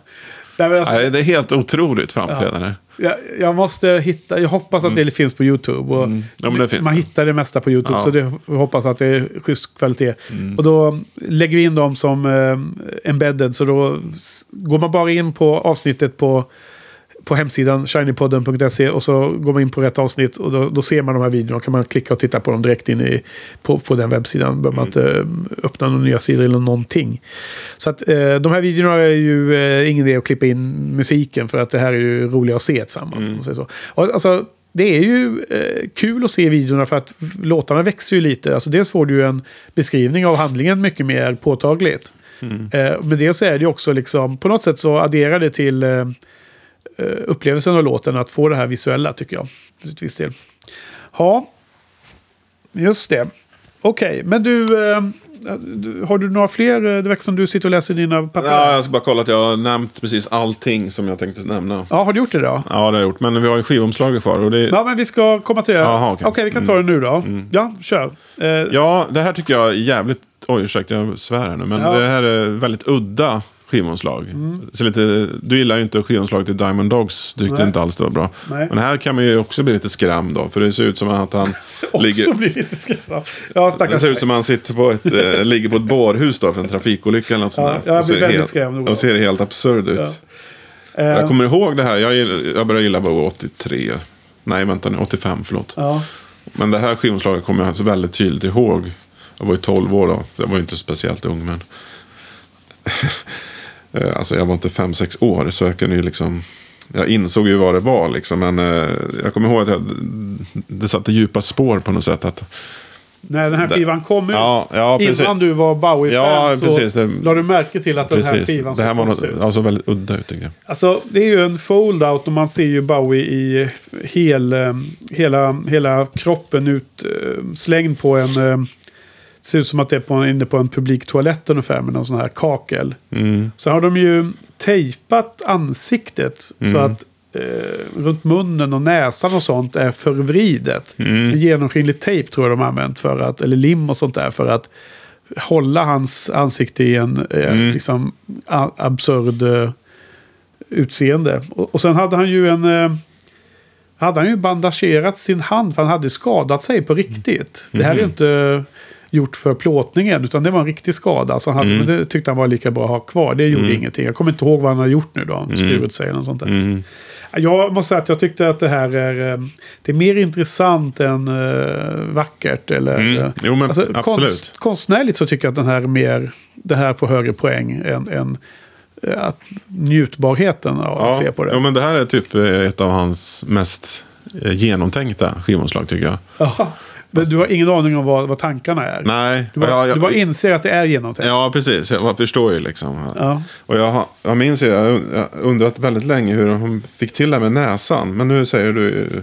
Nej, alltså, Nej, det är helt otroligt framträdande. jag, jag måste hitta, jag hoppas att det finns på YouTube. Och Mm. Ja, man det. hittar det mesta på YouTube, Ja. så det, jag hoppas att det är schysst kvalitet. Mm. Och då lägger vi in dem som eh, embedded, så då går man bara in på avsnittet på på hemsidan shinypodden.se och så går man in på rätt avsnitt och då, då ser man de här videorna. kan man klicka och titta på dem direkt in i, på, på den webbsidan. behöver man inte eh, öppna några nya sidor eller någonting. Så att eh, de här videorna är ju eh, ingen idé att klippa in musiken för att det här är ju roliga att se tillsammans. säger så. Och, alltså, det är ju eh, kul att se videorna för att låtarna växer ju lite. Alltså, dels får du ju en beskrivning av handlingen mycket mer påtagligt. Eh, men dels är det ju också liksom, på något sätt så adderar det till eh, upplevelsen av låten att få det här visuella tycker jag. Till ett visst del. Ja, just det. Okej, men du, eh, du, har du några fler? eh, Det verkar som du sitter och läser dina papper. Ja, jag ska bara kolla att jag har nämnt precis allting som jag tänkte nämna. Ja, har du gjort det då? Ja, det har jag gjort. Men vi har ju skivomslaget kvar. Och det, Ja, men vi ska komma till det. Okej, okej. vi kan ta det nu då. Ja, kör. Eh, Ja, det här tycker jag är jävligt... Oj, ursäkta, jag svär här nu. Men Ja. det här är väldigt udda skivomslag. Så lite, du gillar ju inte skivomslaget till Diamond Dogs. Du tyckte Nej. inte alls det var bra. Nej. Men här kan man ju också bli lite skrämd då. För det ser ut som att han också ligger... blir lite skrämd. Ja, Det ser ut som att han sitter på ett, eh, ligger på ett bårhus då för en trafikolycka eller något sånt Ja, där. jag blir väldigt helt, skrämd. Och ser helt absurd ut. Eh, Jag kommer ihåg det här. Jag, gill- jag började gilla Bowie 83. Nej, vänta nu. 85, förlåt. ja. Men det här skivomslaget kommer jag så väldigt tydligt ihåg. Jag var ju 12 år då. Jag var ju inte speciellt ung. Men... Eh, alltså jag var inte 5-6 år. Så jag kunde ju liksom... Jag insåg ju vad det var liksom. Men eh, jag kommer ihåg att jag, det satte djupa spår på något sätt. Att, När den här skivan kom ut, ja, ja, precis. innan du var Bowie-fan, Ja, så precis, det- la du märke till att den här Precis. skivan Det här såg var något, ut. alltså väldigt udda ut jag. Alltså, det är ju en fold-out och man ser ju Bowie i hel, eh, hela, hela kroppen utslängd på en... Ser ut som att det är på, inne på en publik toalett ungefär med någon sån här kakel. Mm. Så har de ju tejpat ansiktet Mm. så att eh, runt munnen och näsan och sånt är förvridet. Mm. En genomskinlig tejp tror jag de har använt för att, eller lim och sånt där för att hålla hans ansikte i en eh, Mm. liksom a- absurd eh, utseende. Och, och sen hade han ju en... Eh, hade han ju bandagerat sin hand för han hade skadat sig på riktigt. Det här är ju Mhm. inte gjort för plåtningen utan det var en riktig skada. Så han Mm. Men det tyckte han var lika bra att ha kvar. Det gjorde Mm. ingenting. Jag kommer inte ihåg vad han har gjort nu då. Han skurit sig eller något sånt där. Mm. Jag måste säga att jag tyckte att det här är, eh, det är mer intressant än uh, vackert. Eller, Mm. eh, Jo, men alltså, absolut. konstnärligt så tycker jag att den här är mer, det här får högre poäng än, än att njutbarheten av att se på det. Jo, men det här är typ ett av hans mest genomtänkta skivomslag tycker jag. Ja. Men du har ingen aning om vad, vad tankarna är? Nej, Du bara, ja, jag, du bara inser att det är genomtänkt? ja, precis. Jag förstår ju liksom. Ja. Och jag, har- jag minns ju, jag har undrat väldigt länge hur de fick till det med näsan. Men nu säger du ju,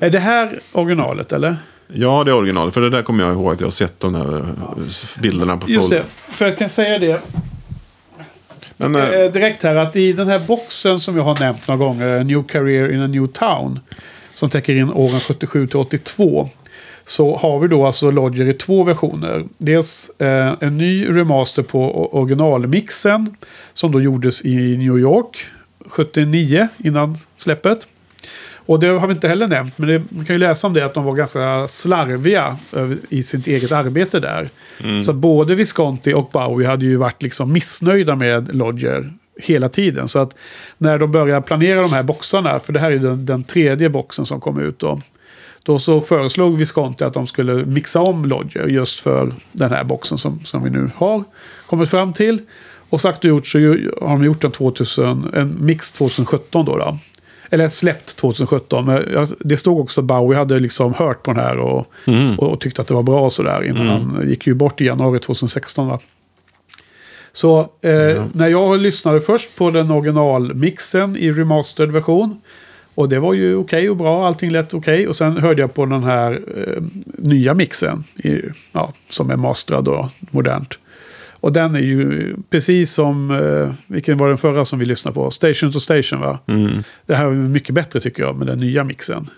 Är det här originalet eller? ja det är originalet. För det där kommer jag ihåg att jag har sett de där eh, bilderna på Just det, för jag kan säga det Men, eh, eh, direkt här att i den här boxen som jag har nämnt några gånger, New Career in a New Town, som täcker in åren 77 till 82, Så har vi då alltså Lodger i två versioner. Dels eh, en ny remaster på originalmixen. Som då gjordes i New York 79 innan släppet. Och det har vi inte heller nämnt, men det, man kan ju läsa om det att de var ganska slarviga i sitt eget arbete där. Så att både Visconti och Bowie hade ju varit liksom missnöjda med Lodger hela tiden. Så att när de började planera de här boxarna, för det här är den, den tredje boxen som kom ut då. Då så föreslog Visconti att de skulle mixa om Lodger just för den här boxen som, som vi nu har kommit fram till. Och sagt och gjort så har de gjort en, 2000, en mix 2017 då. då. Eller släppt 2017. Men det stod också Bowie hade liksom hört på den här och, och, och tyckte att det var bra och sådär. Innan han gick ju bort i januari 2016. Va? Så eh, när jag lyssnade först på den originalmixen i remastered version. Och det var ju okej och bra, allting lät okej. Och sen hörde jag på den här eh, nya mixen. I, ja, som är masterad och modernt. Och den är ju precis som, eh, vilken var den förra som vi lyssnade på? Station to Station va? Det här är mycket bättre tycker jag med den nya mixen.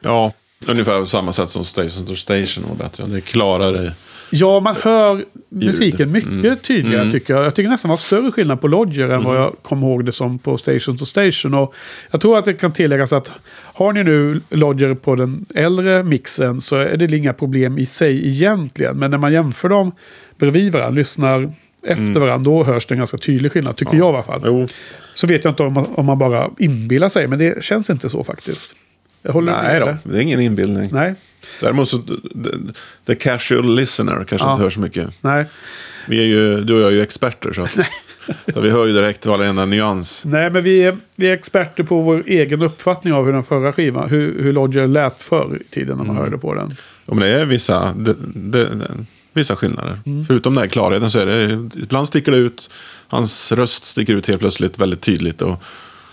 Ja, ungefär på samma sätt som Station to Station var bättre. Det är klarare. Ja, man hör musiken mycket Mm. tydligare tycker jag. Jag tycker nästan det var större skillnad på Lodger än vad jag kom ihåg det som på Station to Station. Och jag tror att det kan tilläggas att har ni nu Lodger på den äldre mixen så är det inga problem i sig egentligen. Men när man jämför dem bredvid varandra, lyssnar efter varandra, då hörs det en ganska tydlig skillnad, tycker jag i alla fall. Mm. Jo, Så vet jag inte om man, om man bara inbillar sig, men det känns inte så faktiskt. Håller nej då, det är ingen inbildning. Nej, Däremot så, the, the casual listener kanske Ja. inte hör så mycket. nej. Vi är ju, du och jag är ju experter så, så vi hör ju direkt varenda nyans. Nej, men vi är, vi är experter på vår egen uppfattning av hur den förra skivan, hur, hur Lodger lät förr i tiden när man hörde på den. Ja, men det är vissa, det, det, vissa skillnader. Mm. Förutom den här klarheten så är det, ibland sticker det ut, hans röst sticker ut helt plötsligt väldigt tydligt och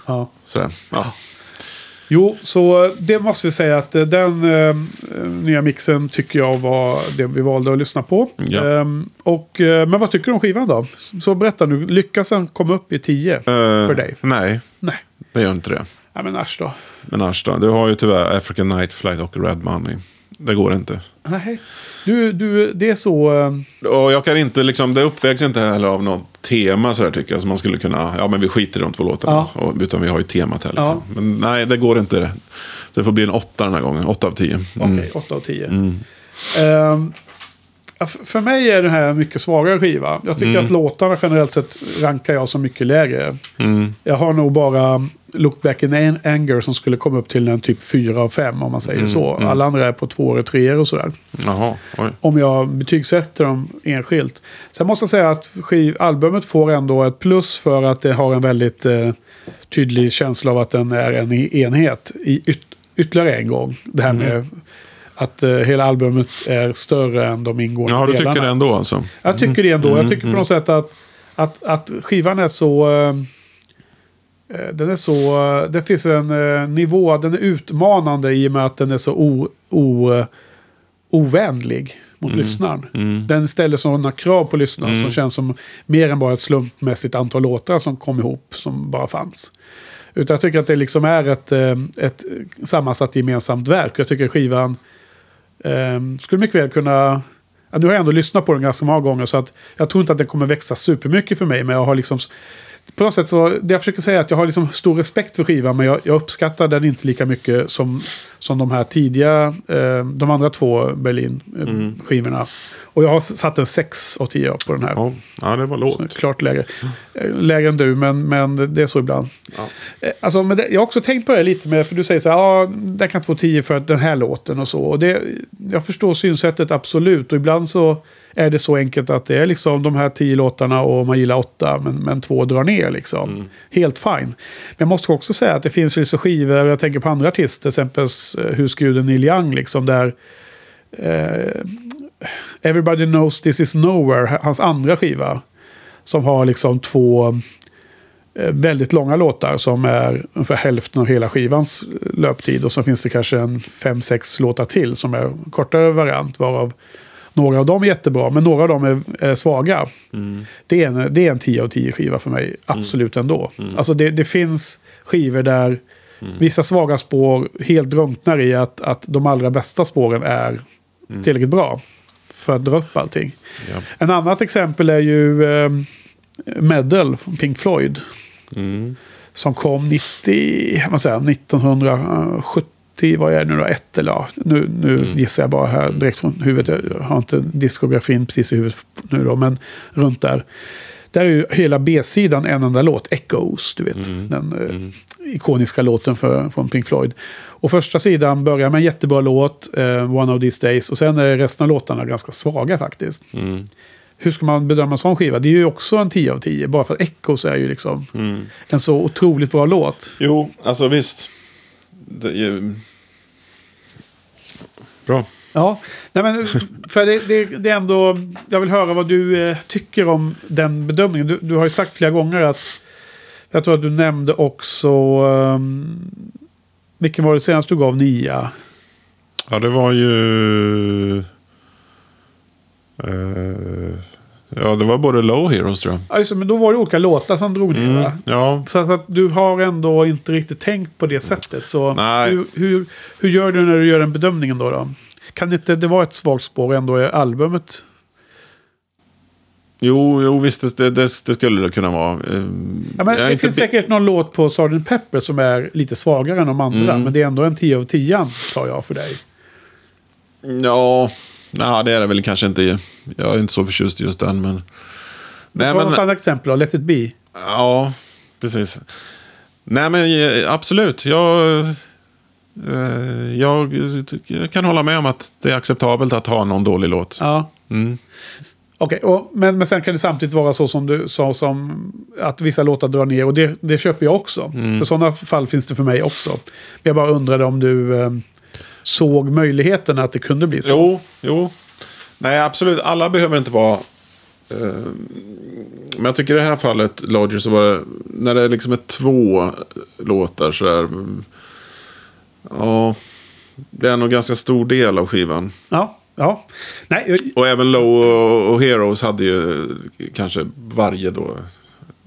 Ja. sådär. Ja. Jo, så det måste vi säga att eh, den eh, nya mixen tycker jag var det vi valde att lyssna på. Ja. Ehm, och, eh, men vad tycker du om skivan då? Så berätta nu, lyckas den komma upp i 10 för dig? Nej, Nej. det gör inte det. Ja, men äsch då. Men annars då, du har ju tyvärr African Night Flight och Red Money. Det går inte. Nej. Du, du, det är så... eh, Och jag kan inte, liksom, det uppvägs inte heller av något tema sådär tycker jag. Så man skulle kunna, ja men vi skiter i de två låtarna. Ja. Och, utan vi har ju temat här liksom. Ja. Men nej, det går inte. Så det får bli en åtta den här gången. Åtta av tio. Mm. Okej, 8 av 10. Ehm, ja, f- för mig är den här en mycket svagare skiva. Jag tycker att låtarna generellt sett rankar jag som mycket lägre. Jag har nog bara Look Back in An- Anger som skulle komma upp till en typ 4 av 5 om man säger så. Alla andra är på 2 3 och sådär. Jaha, oj. Om jag betygsätter dem enskilt. Sen måste jag säga att skiv- albumet får ändå ett plus för att det har en väldigt eh, tydlig känsla av att den är en i- enhet. I yt- ytterligare en gång. Det här med att eh, hela albumet är större än de ingående Ja, du delarna. tycker det ändå alltså? Jag tycker det ändå. Jag tycker på något sätt att, att, att skivan är så... eh, eh, Den är så... eh, Det finns en eh, nivå, den är utmanande i och med att den är så o, o, ovänlig mot lyssnaren. Den ställer sådana krav på lyssnaren som känns som mer än bara ett slumpmässigt antal låtar som kom ihop som bara fanns. Utan jag tycker att det liksom är ett, eh, ett sammansatt gemensamt verk. Jag tycker skivan eh, skulle mycket väl kunna... Ja, nu har jag ändå lyssnat på den ganska många gånger så att jag tror inte att den kommer växa supermycket för mig. Men jag har liksom... På något sätt så, det jag försöker säga är att jag har liksom stor respekt för skivan men jag, jag uppskattar den inte lika mycket som, som de här tidiga, eh, de andra två Berlin-skivorna. Och jag har satt en 6 av 10 på den här. Ja, ja det var lågt. Klart lägre. Eh, Lägre än du, men, men det är så ibland. Ja. Eh, Alltså, men det, jag har också tänkt på det lite med, för du säger så här, ja, den kan få 10 för den här låten och så. Och det, jag förstår synsättet absolut. Och ibland så är det så enkelt att det är liksom de här 10 låtarna och man gillar 8, men, men två drar ner liksom. Helt fine. Men jag måste också säga att det finns vissa skivor, jag tänker på andra artister, till exempel eh, husguden Neil Young, liksom där eh, Everybody knows this is nowhere, hans andra skiva. Som har liksom två eh, väldigt långa låtar som är ungefär hälften av hela skivans löptid. Och så finns det kanske en fem, sex låtar till som är kortare variant. Varav några av dem är jättebra, men några av dem är, är svaga. Mm. Det, är en, det är en 10 av 10 skiva för mig, mm. absolut mm. ändå. Mm. Alltså det, det finns skivor där mm. vissa svaga spår helt drunknar i att, att de allra bästa spåren är mm. tillräckligt bra för att dra upp allting. Ja. En annat exempel är ju eh, Medal, Pink Floyd. Som kom 90, man säger, 1970 90, vad är det nu då, ett eller nu, nu mm. gissar jag bara här direkt från huvudet. Jag har inte diskografin precis i huvudet nu då, men runt där. Där är ju hela B-sidan en enda låt, Echoes, du vet. Mm. Den eh, mm. Ikoniska låten för, från Pink Floyd. Och första sidan börjar med en jättebra låt, eh, One of These Days. Och sen är resten av låtarna ganska svaga faktiskt. Mm. Hur ska man bedöma en sån skiva? Det är ju också en 10 av 10, bara för att Echoes är ju liksom mm. en så otroligt bra låt. Jo, alltså visst. Ju- Bra. Ja, nej men för det, det, det är ändå... Jag vill höra vad du eh, tycker om den bedömningen. Du, du har ju sagt flera gånger att... Jag tror att du nämnde också... Um, vilken var det senast du gav nia? Ja, det var ju... eh, ja, det var både Low Heroes tror jag. Det, men då var det olika låtar som drog va? Mm, ja, Så att, du har ändå inte riktigt tänkt på det sättet. Så Nej. hur, hur, hur gör du när du gör den bedömningen då? då? Kan inte det vara ett svagt spår ändå i albumet? jo, jo visst det, det, det, det skulle det kunna vara. Eh, Ja, men det inte finns säkert någon låt på Sgt. Pepper som är lite svagare än de andra. Mm. Men det är ändå en 10 av 10 tar jag för dig. Ja, nej, det är det väl kanske inte. Jag är inte så förtjust i just den, men... Nej, Ta något men... annat exempel då, Let it be. Ja, precis. Nej, men eh, absolut. Jag, eh, jag, jag kan hålla med om att det är acceptabelt att ha någon dålig låt. Ja. Mm. Okej, och- men, men sen kan det samtidigt vara så som du sa, som att vissa låtar drar ner. Och det, det köper jag också. Mm. För sådana fall finns det för mig också. Men jag bara undrade om du eh, såg möjligheten att det kunde bli så. Jo, jo. Nej, absolut. Alla behöver inte vara... Eh, men jag tycker i det här fallet, Lodger, så var det... När det liksom är två låtar så där... mm, Ja, det är nog ganska stor del av skivan. Ja, ja. Nej, jag- Och även Low och, och Heroes hade ju kanske varje då.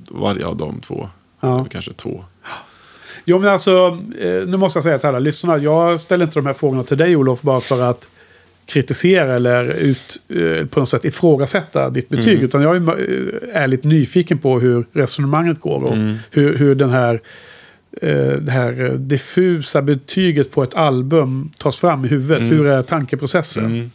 Varje av de två. Ja. Kanske två. Jo, men alltså, eh, nu måste jag säga till alla lyssnare. Jag ställer inte de här frågorna till dig, Olof, bara för att kritisera eller ut, eh, på något sätt ifrågasätta ditt betyg. Utan jag är eh, ärligt nyfiken på hur resonemanget går och hur, hur den här, det här diffusa betyget på ett album tas fram i huvudet. Hur är tankeprocessen?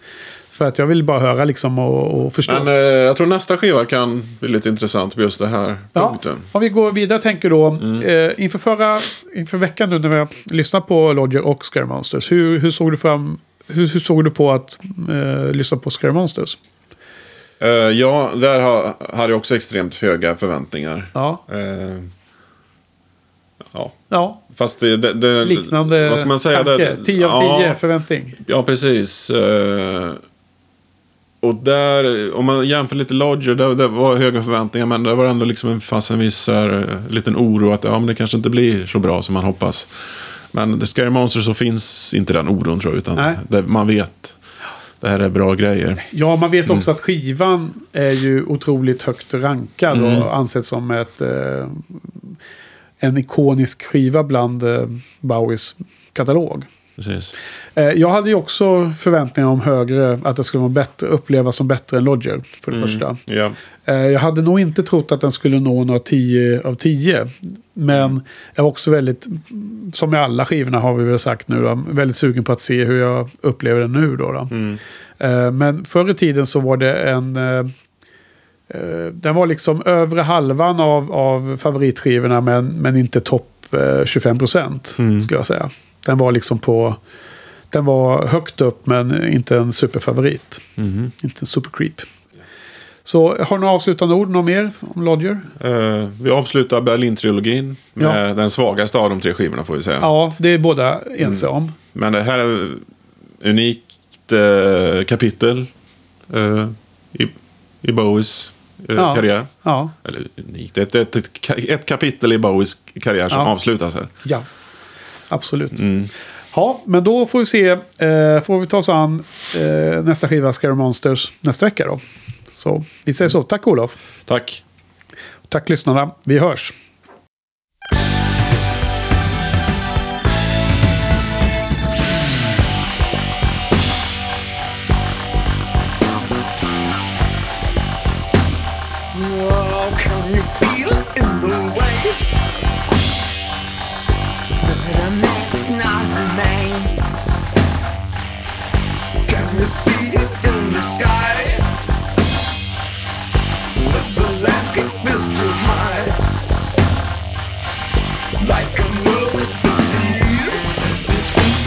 För att jag vill bara höra liksom och, och förstå. Men eh, jag tror nästa skiva kan bli lite intressant på just det här Ja, punkten. om vi går vidare tänker då. Eh, inför, förra, inför veckan nu när vi har lyssnat på Lodger och Scare Monsters. Hur, hur, såg du fram, hur, hur såg du på att eh, lyssna på Scare Monsters? Eh, ja, där har, hade jag också extremt höga förväntningar. Ja, Eh, ja, ja fast det, det, det liknande Vad ska man säga? tanke. Det, 10 av 10 ja, förväntning. Ja, precis. Eh, och där, om man jämför lite Lodger, där, där var höga förväntningar. Men det var ändå liksom en, fanns en viss här, eh, liten oro att ja, men det kanske inte blir så bra som man hoppas. Men The Scary Monster så finns inte den oron tror jag. Utan det, man vet. Det här är bra grejer. Ja, man vet också Mm. att skivan är ju otroligt högt rankad Mm. och ansedd som ett, eh, en ikonisk skiva bland eh, Bowies katalog. Precis. Eh, Jag hade ju också förväntningar om högre, att det skulle vara bättre, upplevas som bättre än Lodger, för det Mm. första. Eh, Jag hade nog inte trott att den skulle nå några 10 av 10. Men jag var också väldigt, som med alla skivorna har vi väl sagt nu, då, väldigt sugen på att se hur jag upplever den nu. Då, då. Mm. Eh, Men förr i tiden så var det en... eh, Den var liksom övre halvan av, av favoritskivorna men, men inte topp eh, 25 procent. Mm. Skulle jag säga. Den var liksom på... Den var högt upp men inte en superfavorit. Mhm. Inte en supercreep. Så har du några avslutande ord, något mer om Lodger? Eh, vi avslutar Berlin-trilogin med den svagaste av de tre skivorna får vi säga. Ja, det är båda ense om. Men det här är ett unikt eh, kapitel eh, i, i Bowies Ja. karriär. Ja, Eller unikt, ett, ett, ett, ka- ett kapitel i Bowies karriär som Ja. avslutas här. Absolut. Mm. Ja, men då får vi se. Eh, får vi ta oss an eh, nästa skiva, Scary Monsters, nästa vecka då. Så vi säger så. Tack Olof. Tack. Tack lyssnarna. Vi hörs.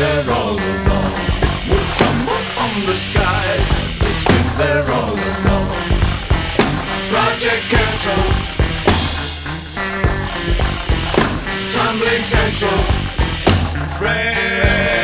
there all along. It would tumble from the sky. It's been there all along. Project cancelled. Tumbling Central. Friends.